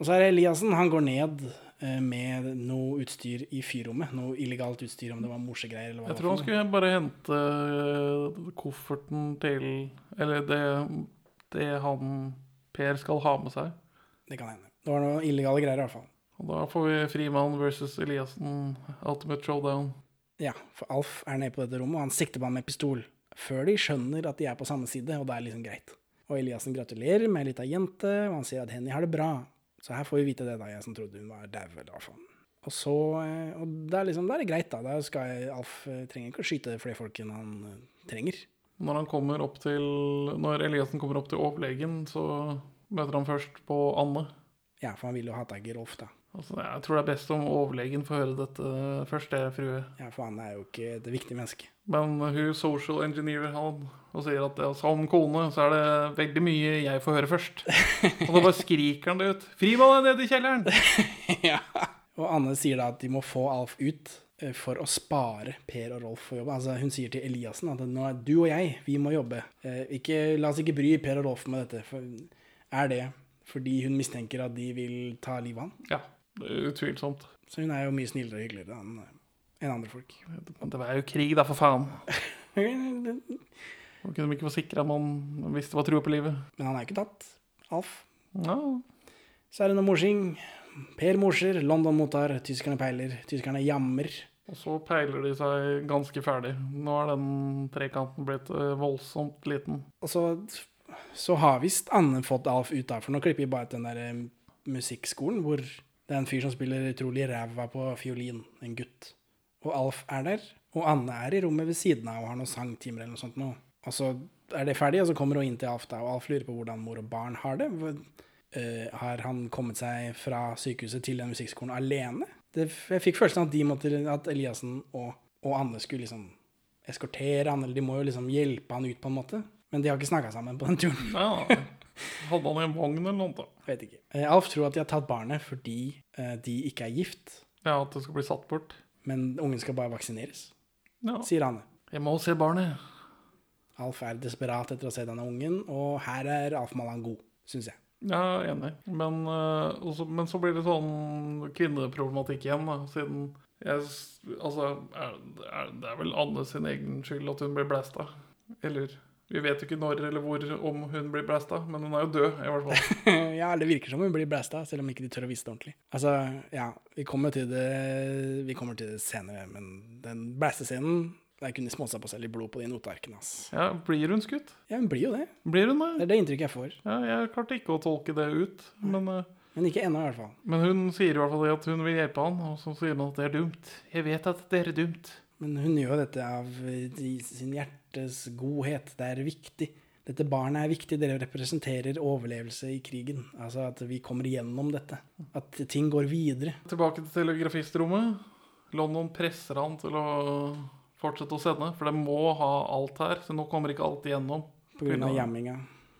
Og så er det Eliassen. Han går ned med noe utstyr i fyrrommet. Noe illegalt utstyr, om det var morsegreier eller hva
Jeg tror han skulle bare hente øh, kofferten til Eller det, det han Per skal ha med seg.
Det kan hende. Det var noe illegale greier, i hvert fall.
Og da får vi Frimann versus Eliassen, Ultimate Showdown.
Ja, for Alf er nede på dette rommet, og han sikter på ham med pistol. Før de skjønner at de er på samme side, og det er liksom greit. Og Eliassen gratulerer med ei lita jente, og han sier at Henny har det bra. Så her får vi vite det, da, jeg som trodde hun var dau, eller hva. Og så eh, Og det er liksom, da er det greit, da. Da skal Alf eh, trenger ikke å skyte flere folk enn han eh, trenger.
Når han kommer opp til Når Eliassen kommer opp til overlegen, så møter han først på Anne.
Ja, for han vil jo ha tak i Rolf, da.
Altså, jeg tror det er best om overlegen får høre dette først, det, frue.
Ja, for han er jo ikke et viktig menneske.
Men hun social engineerer han og sier at ja, som kone så er det veldig mye jeg får høre først. Og da bare skriker han det ut. Fri meg ned i kjelleren!
ja. Og Anne sier da at de må få Alf ut eh, for å spare Per og Rolf for jobb. Altså, hun sier til Eliassen at nå er du og jeg, vi må jobbe. Eh, Ikke, la oss ikke bry Per og Rolf med dette. For er det fordi hun mistenker at de vil ta livet av han?
Ja, det er utvilsomt.
Så hun er jo mye snillere og hyggeligere enn enn andre folk.
Det var jo krig, da, for faen. Man kunne ikke få at man visste hva trua på livet.
Men han er jo ikke tatt. Alf.
No.
Så er det noe morsing. Per morser, London mottar, tyskerne peiler, tyskerne jammer.
Og så peiler de seg ganske ferdig. Nå er den trekanten blitt eh, voldsomt liten.
Og så, så har visst Anne fått Alf ut av, for nå klipper vi bare til den der eh, musikkskolen hvor det er en fyr som spiller utrolig ræva på fiolin, en gutt. Og Alf er der, og Anne er i rommet ved siden av og har noen sangtimer eller noe sånt nå. Og så er det ferdig, og så kommer hun inn til Alf da, og Alf lurer på hvordan mor og barn har det. Eh, har han kommet seg fra sykehuset til den musikkskolen alene? Det, jeg fikk følelsen av at de måtte, at Eliassen og, og Anne skulle liksom eskortere han, eller de må jo liksom hjelpe han ut på en måte. Men de har ikke snakka sammen på den turen.
Ja, Hadde han en vogn eller noe?
Vet ikke. Eh, Alf tror at de har tatt barnet fordi eh, de ikke er gift,
Ja, At det skal bli satt bort?
Men ungen skal bare vaksineres,
Ja.
sier Anne.
Jeg må se barnet.
Alf er desperat etter å se denne ungen, og her er Alf Malan god, syns jeg.
Ja, enig. Men, eh, også, men så blir det sånn kvinneproblematikk igjen, da. Siden jeg Altså, er, er, det er vel Anne sin egen skyld at hun blir blæsta. Eller Vi vet jo ikke når eller hvor om hun blir blæsta, men hun er jo død, i hvert fall.
ja, det virker som hun blir blæsta, selv om ikke de tør å vise det ordentlig. Altså, ja, vi kommer til det, vi kommer til det senere, men den blæstescenen Der kunne småsa på seg litt blod på de notearkene. ass.
Ja, Blir hun skutt?
Ja, hun blir jo det.
Blir hun det?
Det er det inntrykket jeg får.
Ja, jeg klarte ikke å tolke det ut, men eh,
Men ikke ennå, i hvert fall.
Men hun sier i hvert fall at hun vil hjelpe han, og så sier hun at det er dumt. Jeg vet at det er dumt.
Men hun gjør dette av sin i sin hjertes godhet. Det er viktig. Dette barnet er viktig. Dere representerer overlevelse i krigen. Altså at vi kommer igjennom dette. At ting går videre.
Tilbake til telegrafistrommet. London presser han til å fortsette å sende, for de må ha alt her, så nå kommer ikke alt igjennom.
På grunn av jamminga.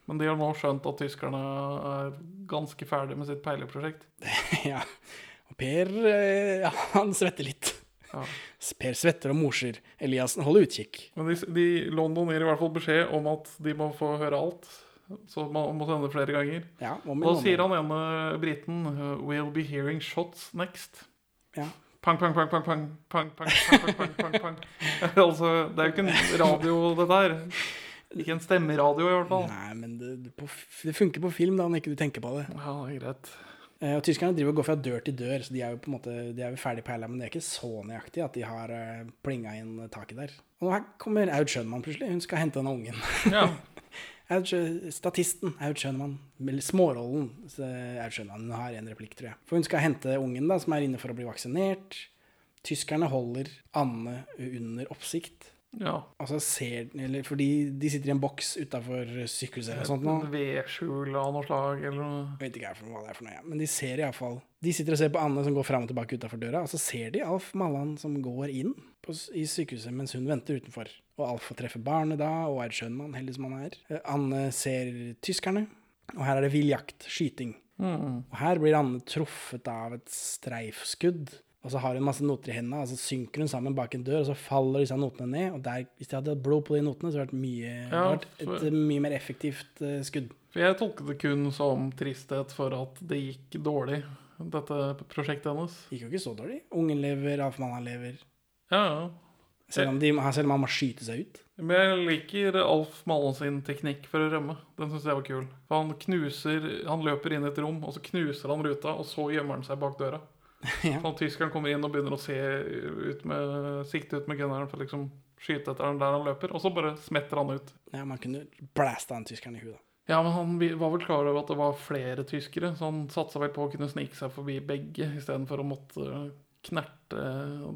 Men de har nå skjønt at tyskerne er ganske ferdig med sitt peileprosjekt.
ja. Og Per, eh, ja, han svetter litt.
Ja.
Per svetter og morser. Eliassen holder utkikk.
Men de, de, London gir i hvert fall beskjed om at de må få høre alt. Så man må sende flere ganger.
Ja, og
da sier han ene briten uh, We'll be hearing shots next.
Ja.
Pang, pang, pang, pang, pang, pang, pang, pang, pang, pang, pang. altså, det er jo ikke en radio, dette her. Ikke en stemmeradio, i hvert fall.
Nei, men det, det, på, det funker på film, da, når ikke du tenker på det.
Ja, det er greit.
Eh, og tyskerne driver og går fra dør til dør, så de er jo på en måte De er jo ferdig peila, men det er ikke så nøyaktig at de har uh, plinga inn taket der. Og her kommer Aud Schønmann plutselig. Hun skal hente denne ungen.
Ja.
Statisten Aud Schønmann, eller smårollen Aud Schønmann, hun har en replikk, tror jeg. For hun skal hente ungen da, som er inne for å bli vaksinert. Tyskerne holder Anne under oppsikt.
Ja.
Altså ser eller Fordi de sitter i en boks utafor sykehuset eller sånt.
Vedskjul av noe slag, eller noe.
Jeg vet ikke hva det er for noe, ja. men de ser iallfall De sitter og ser på Anne som går fram og tilbake utafor døra, og så ser de Alf Mallan som går inn på, i sykehuset mens hun venter utenfor. Og Alf får treffe barnet da, og er skjønnmann, heldig som han er. Eh, Anne ser tyskerne, og her er det vill jakt, skyting.
Mm.
Og her blir Anne truffet av et streifskudd. Og så har hun masse noter i hendene, og så synker hun sammen bak en dør, og så faller disse notene ned. Og der, hvis de hadde blod på de notene, så hadde det vært mye, ja, for, et eh, mye mer effektivt uh, skudd.
For jeg tolket det kun som tristhet for at det gikk dårlig, dette prosjektet hennes.
Gikk jo ikke så dårlig. Ungen lever, Alf Mallan lever.
Ja, ja.
Selv om, de, selv om han må skyte seg ut.
Men jeg liker Alf Mallen sin teknikk for å rømme. Den syns jeg var kul. For han knuser Han løper inn i et rom, og så knuser han ruta, og så gjemmer han seg bak døra.
Ja.
Sånn at tyskeren kommer inn og begynner å se ut med, sikte ut med gunneren for liksom skyte etter han der han løper, og så bare smetter han ut.
Ja, Man kunne blæsta han tyskeren i huet.
Ja, men han var vel klar over at det var flere tyskere, så han satsa vel på å kunne snike seg forbi begge, istedenfor å måtte knerte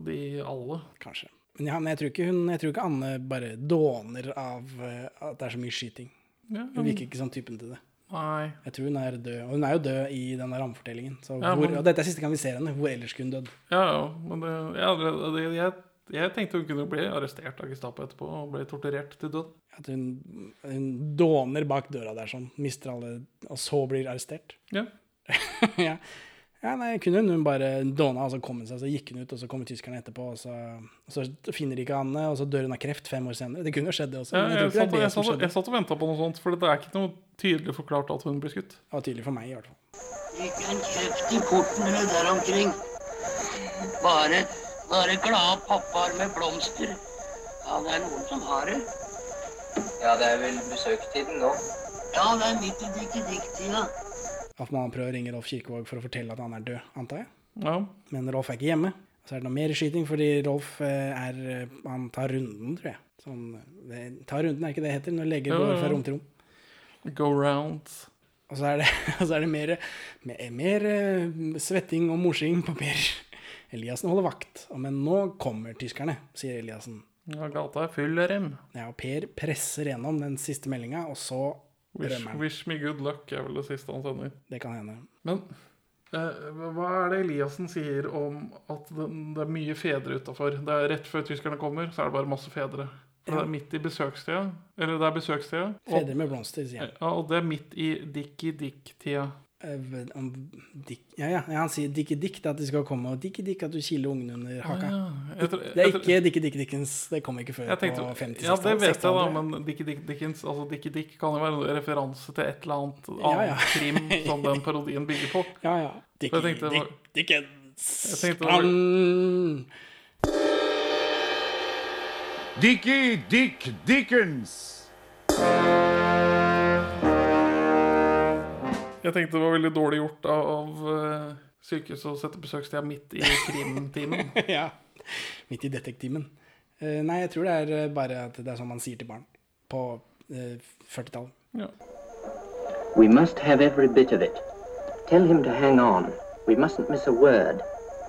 de alle.
Kanskje. Men, ja, men jeg, tror ikke hun, jeg tror ikke Anne bare dåner av eh, at det er så mye skyting.
Ja,
Hun virker ikke sånn typen til det.
Nei.
Jeg tror hun er død. Og hun er jo død i denne rammefortellingen. Så
Ja,
hvor,
men-
og dette er siste gang vi ser henne. Hvor ellers skulle hun dødd?
Ja, ja, men det, ja, det, jeg, jeg tenkte hun kunne bli arrestert av Gestapo etterpå og bli torturert til død.
At hun, hun dåner bak døra der sånn, mister alle, og så blir arrestert.
Ja.
ja. Ja, nei, kunne hun, bare dåna, og så kom hun seg, så gikk hun ut, og så kommer tyskerne etterpå, og så, og så finner de ikke Anne, og så dør hun av kreft fem år senere. Det kunne jo skjedd, det også.
Ja,
men jeg
jeg, satt,
det
jeg, satt, jeg satt og venta på noe sånt, for det er ikke noe tydelig forklart at hun blir skutt.
Det var tydelig for meg, i hvert fall.
Ikke en kjeft i portene der omkring. Bare, bare glade pappaer med blomster. Ja, det er noen som har det.
Ja, det er vel besøkstiden nå.
Ja, det er midt i dikke-dikk-tida.
At man prøver å ringe Rolf Kirkevåg for å fortelle at han er død, antar jeg.
Ja.
Men Rolf er ikke hjemme. Så er det noe mer skyting, fordi Rolf eh, er eh, Han tar runden, tror jeg. Sånn, det, tar runden, er ikke det det heter? Når leger går fra rom til rom.
Go round.
Og så er det, så er det mer, mer, mer eh, svetting og morsing på Per. Eliassen holder vakt. Men nå kommer tyskerne, sier Eliassen.
Ja, gata er full av dem.
Ja, og Per presser gjennom den siste meldinga, og så
Wish, wish me good luck er vel det siste han sender.
Det kan hende.
Men eh, hva er det Eliassen sier om at det, det er mye fedre utafor? Det Rett før tyskerne kommer, så er det bare masse fedre. Ja. Det er midt i besøkstida. Eller det er besøkstida.
Fedre med blomster, sier han.
Ja, og det er midt i dikki-dikk-tida.
Om dik, ja, ja, ja, han sier 'dikke Dick, det at de skal komme, og 'dikke dikk', at du kiler ungen under haka.
Ja, jeg tror-
det er ikke Dikke Dick Dickens, det kom ikke før
tenkte,
på 50
ja, det vet jeg, da, men Dikke Dick Dickens Altså Dikke Dick kan jo være en referanse til et eller annet annet
ja.
krim som den parodien bygger på.
Ja, ja.
Dikke
Dick Dickens.
Jeg tenkte var-
Dickie Dick Dickens!
Jeg tenkte det var veldig dårlig gjort av, av eh, sykehuset å sette besøkstida midt i krimtimen.
ja. Midt i detektimen. Uh, nei, jeg tror det er eh, bare at det er sånn man sier til barn på uh, 40-tallet.
Ja.
We must have every bit of it. Tell him to hang on. We mustn't miss a word.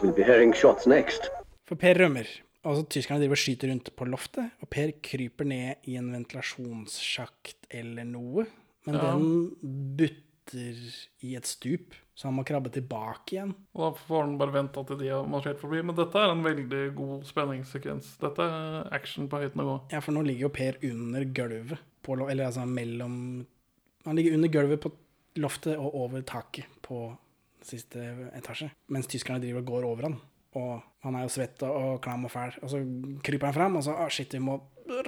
We'll be hearing shots next.
For Per rømmer. Altså, tyskerne driver og skyter rundt på loftet, og Per kryper ned i en ventilasjonssjakt eller noe. Men
Ja.
den butter i et stup, så han må krabbe tilbake igjen.
Og da får han bare vente til de har marsjert forbi. Men dette er en veldig god spenningssekvens. Dette er action på høyt nivå.
Ja, for nå ligger jo Per under gulvet, på, eller altså mellom Han ligger under gulvet på loftet og over taket på siste etasje, mens tyskerne driver og går over han. Og han er jo svett og, og klam og fæl, og så kryper han fram, og så ah, shit, vi må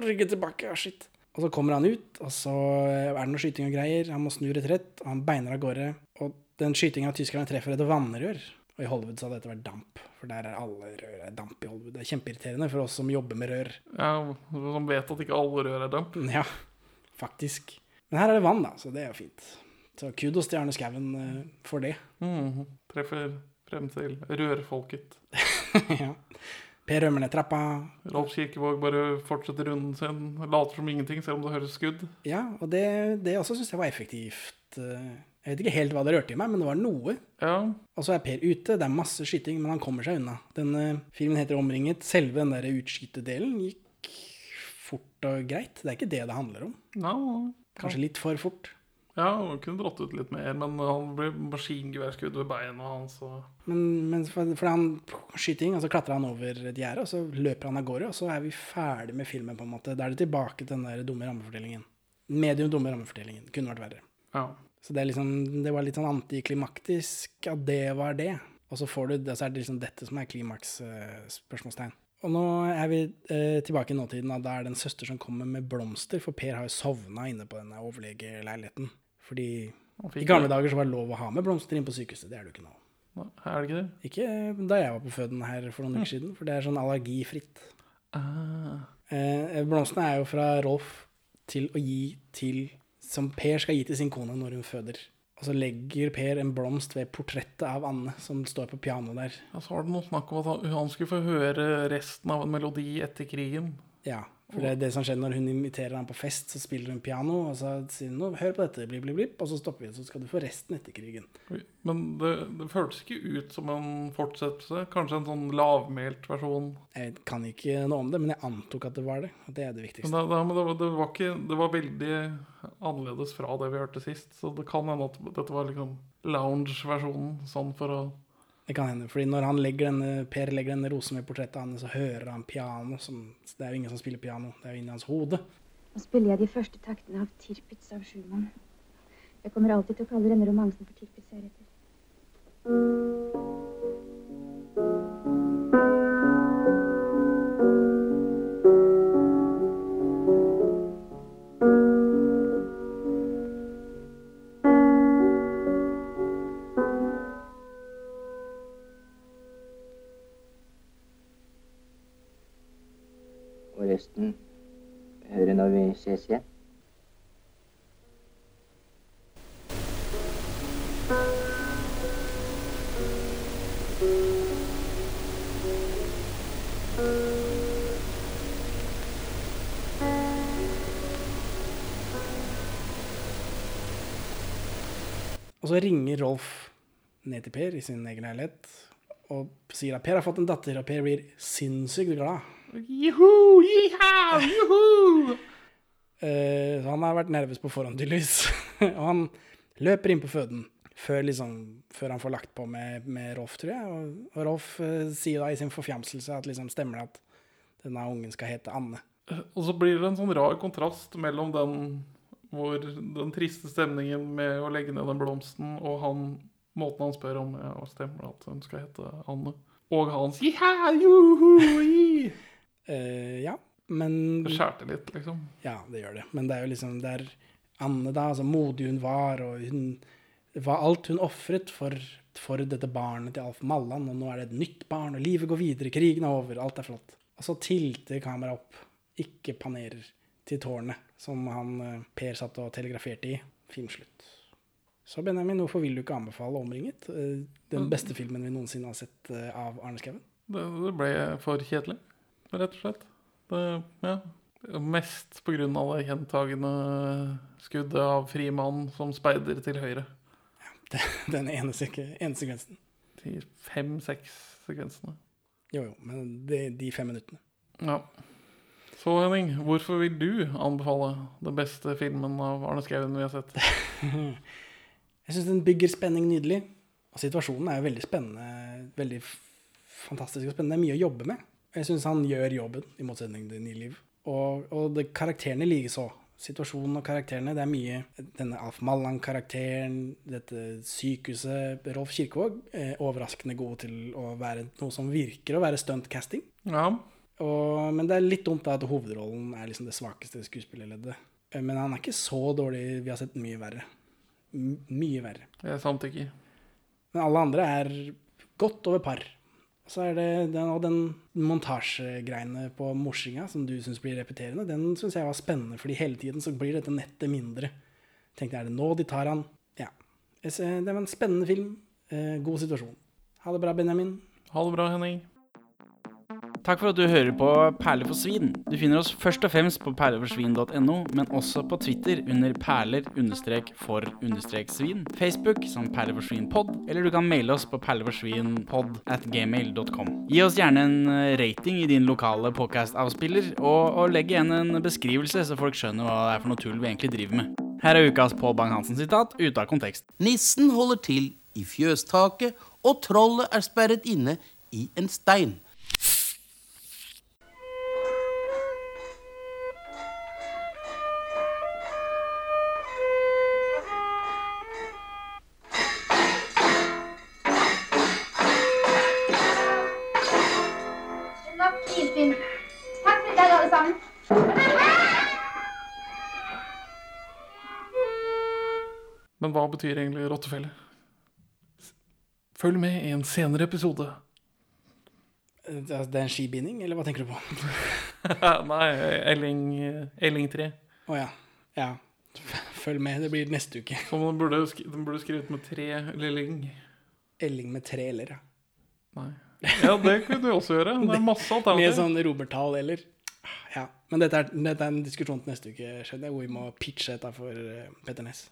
rygge tilbake, ah, shit. Og så kommer han ut, og så er det noe skyting og greier, han må snu retrett, og han beiner av gårde, og den skytinga av tyskerne treffer et vannrør. Og i Hollywood så hadde dette vært damp, for der er alle rør er damp i Hollywood. Det er kjempeirriterende for oss som jobber med rør.
Ja, Som vet at ikke alle rør er damp.
Ja, faktisk. Men her er det vann, da, så det er jo fint. Så kudos til Arne Skouen eh, for det.
Mm, Treffer frem til rørfolket.
ja. Per rømmer ned trappa.
Rolf Kirkevåg bare fortsetter runden sin, later som ingenting, selv om det høres skudd.
Ja, og det, det også syns jeg var effektivt. Eh, Jeg vet ikke helt hva det rørte i meg, men det var noe.
Ja,
Og så er Per ute, det er masse skyting, men han kommer seg unna. Denne filmen heter 'Omringet'. Selve den der utskytedelen gikk fort og greit. Det er ikke det det handler om.
No.
Kanskje litt for fort.
Ja han kunne dratt ut litt mer, men han ble maskingeværskudd ved beina hans. Og...
Men, men for, for han skyting, og så klatrer han over et gjerde, og så løper han av gårde, og så er vi ferdig med filmen, på en måte. Da er det tilbake til den der dumme rammefortellingen. Medium dumme rammefortellingen. Kunne vært verre.
Ja.
Så det, liksom, det var litt sånn antiklimaktisk at det var det. Og så får du, så er det liksom dette som er klimaks, eh. Og nå er vi eh, tilbake i nåtiden, og da er det en søster som kommer med blomster, for Per har jo sovna inne på denne overlegeleiligheten. Fordi i gamle dager så var det lov å ha med blomster inn på sykehuset. Det er det jo ikke nå.
Er det ikke det?
Ikke da jeg var på føden her for noen uker siden, for det er sånn allergifritt.
Ah.
Eh, blomstene er jo fra Rolf til å gi til Som Per skal gi til sin kone når hun føder. Og så legger Per en blomst ved portrettet av Anne, som står på pianoet der.
Ja, så var det noe snakk om at han, han skulle få høre resten av en melodi etter krigen.
Ja, for det er det som skjer når hun inviterer ham på fest, så spiller hun piano, og så sier hun hør på dette, blip, blip, blip, og så stopper vi, så skal du få resten etter krigen.
Men det, det føltes ikke ut som en fortsettelse. Kanskje en sånn lavmælt versjon.
Jeg kan ikke noe om det, men jeg antok at det var det. Og det er det
Men,
viktigste.
det, det, det, var, det, var ikke, det var veldig annerledes fra det vi hørte sist. Så det kan hende at dette var liksom lounge-versjonen. Sånn for å
Det kan hende, fordi når legger denne, Per legger denne rosen ved portrettet hans, så hører han piano. Som, det er jo ingen som spiller piano, det er jo inni hans hode.
Nå spiller jeg de første taktene av Tirpitz av Schumann. Jeg kommer alltid til å kalle denne romansen for Tirpitz heretter.
Og
så ringer Rolf ned til Per i sin egen leilighet og sier at Per har fått en datter, og Per blir sinnssykt glad.
Juhu, jiha, juhu!
Eh, så han har vært nervøs på forhånd, tydeligvis. og han løper inn på føden før, liksom, før han får lagt på med, med Rolf, tror jeg. Og, og Rolf eh, sier da i sin forfjamselse at liksom stemmer det at denne ungen skal hete Anne.
Og så blir det en sånn rar kontrast mellom den hvor den triste stemningen med å legge ned den blomsten, og han, måten han spør om ja, stemmer at hun skal hete Anne. Og hans yeah, juhu,
uh, ja, men
Det skjærte litt, liksom.
Ja, det gjør det. Men det er jo liksom det er Anne, da, altså modig hun var, og hun var alt hun ofret for, for dette barnet til Alf Malland, og nå er det et nytt barn, og livet går videre, krigen er over, alt er flott. Og så tilter kameraet opp, ikke panerer, til tårnet som han eh, Per satt og telegraferte i. Filmslutt. Så Benjamin, hvorfor vil du ikke anbefale 'Omringet'? Eh, Den beste filmen vi noensinne har sett eh, av Arne Skouen?
Det, det ble for kjedelig, rett og slett. Det, ja. Mest av det gjentagende skuddet av fri mann som speider til høyre.
Ja, Den ene, ene sekvensen.
De fem-seks sekvensene.
Jo, jo, men det, de fem minuttene.
Ja. Så Henning, hvorfor vil du anbefale den beste filmen av Arne Skouen vi har sett?
Jeg syns den bygger spenning nydelig. Og situasjonen er jo veldig spennende. Veldig fantastisk og spennende. Det er mye å jobbe med. Jeg syns han gjør jobben, i motsetning til Nye Liv. Og, og det, karakterene likeså. Situasjonen og karakterene. Det er mye denne Alf Malland-karakteren, dette sykehuset Rolf Kirkevåg er overraskende god til å være noe som virker å være stuntcasting.
Ja.
Og, men det er litt dumt da at hovedrollen er liksom det svakeste skuespillerleddet. Eh, Men han er ikke så dårlig. Vi har sett mye verre. M mye verre.
Jeg samtykker.
Men alle andre er godt over par. Så er det den, og den montasjegreiene på morsinga som du syns blir repeterende, den syns jeg var spennende, fordi hele tiden så blir dette nettet mindre. Tenkte jeg, er det nå de tar han? Ja. Det var en spennende film. Eh, god situasjon. Ha det bra, Benjamin.
Ha det bra, Henning.
Takk for at du hører på Perler for svin. Du finner oss først og fremst på perleforsvin.no, men også på Twitter under perler-for-svin, Facebook som perleforsvinpod, eller du kan maile oss på perleforsvinpod at gmail.com. Gi oss gjerne en eh, rating i din lokale podcast-avspiller, og, og legg igjen en beskrivelse, så folk skjønner hva det er for noe tull vi egentlig driver med. Her er ukas Pål Bang-Hansen-sitat ute av kontekst.
Nissen holder til i fjøstaket, og trollet er sperret inne i en stein.
Men hva betyr egentlig rottefelle? Følg med i en senere episode.
Eh, Det er en skibinding, eller hva tenker du på?
Nei, Elling, Elling 3.
Å ja. Ja. Følg med, det blir neste uke.
Så den burde, den burde skrevet med tre lilling.
Elling med tre l-er, ja.
Nei. Ja, det kunne du også gjøre. Det er masse alternativer.
Med sånn romertall eller. Ja, Men dette er, dette er en diskusjon til neste uke, skjønner jeg, hvor vi må pitche dette for eh, Petter Ness.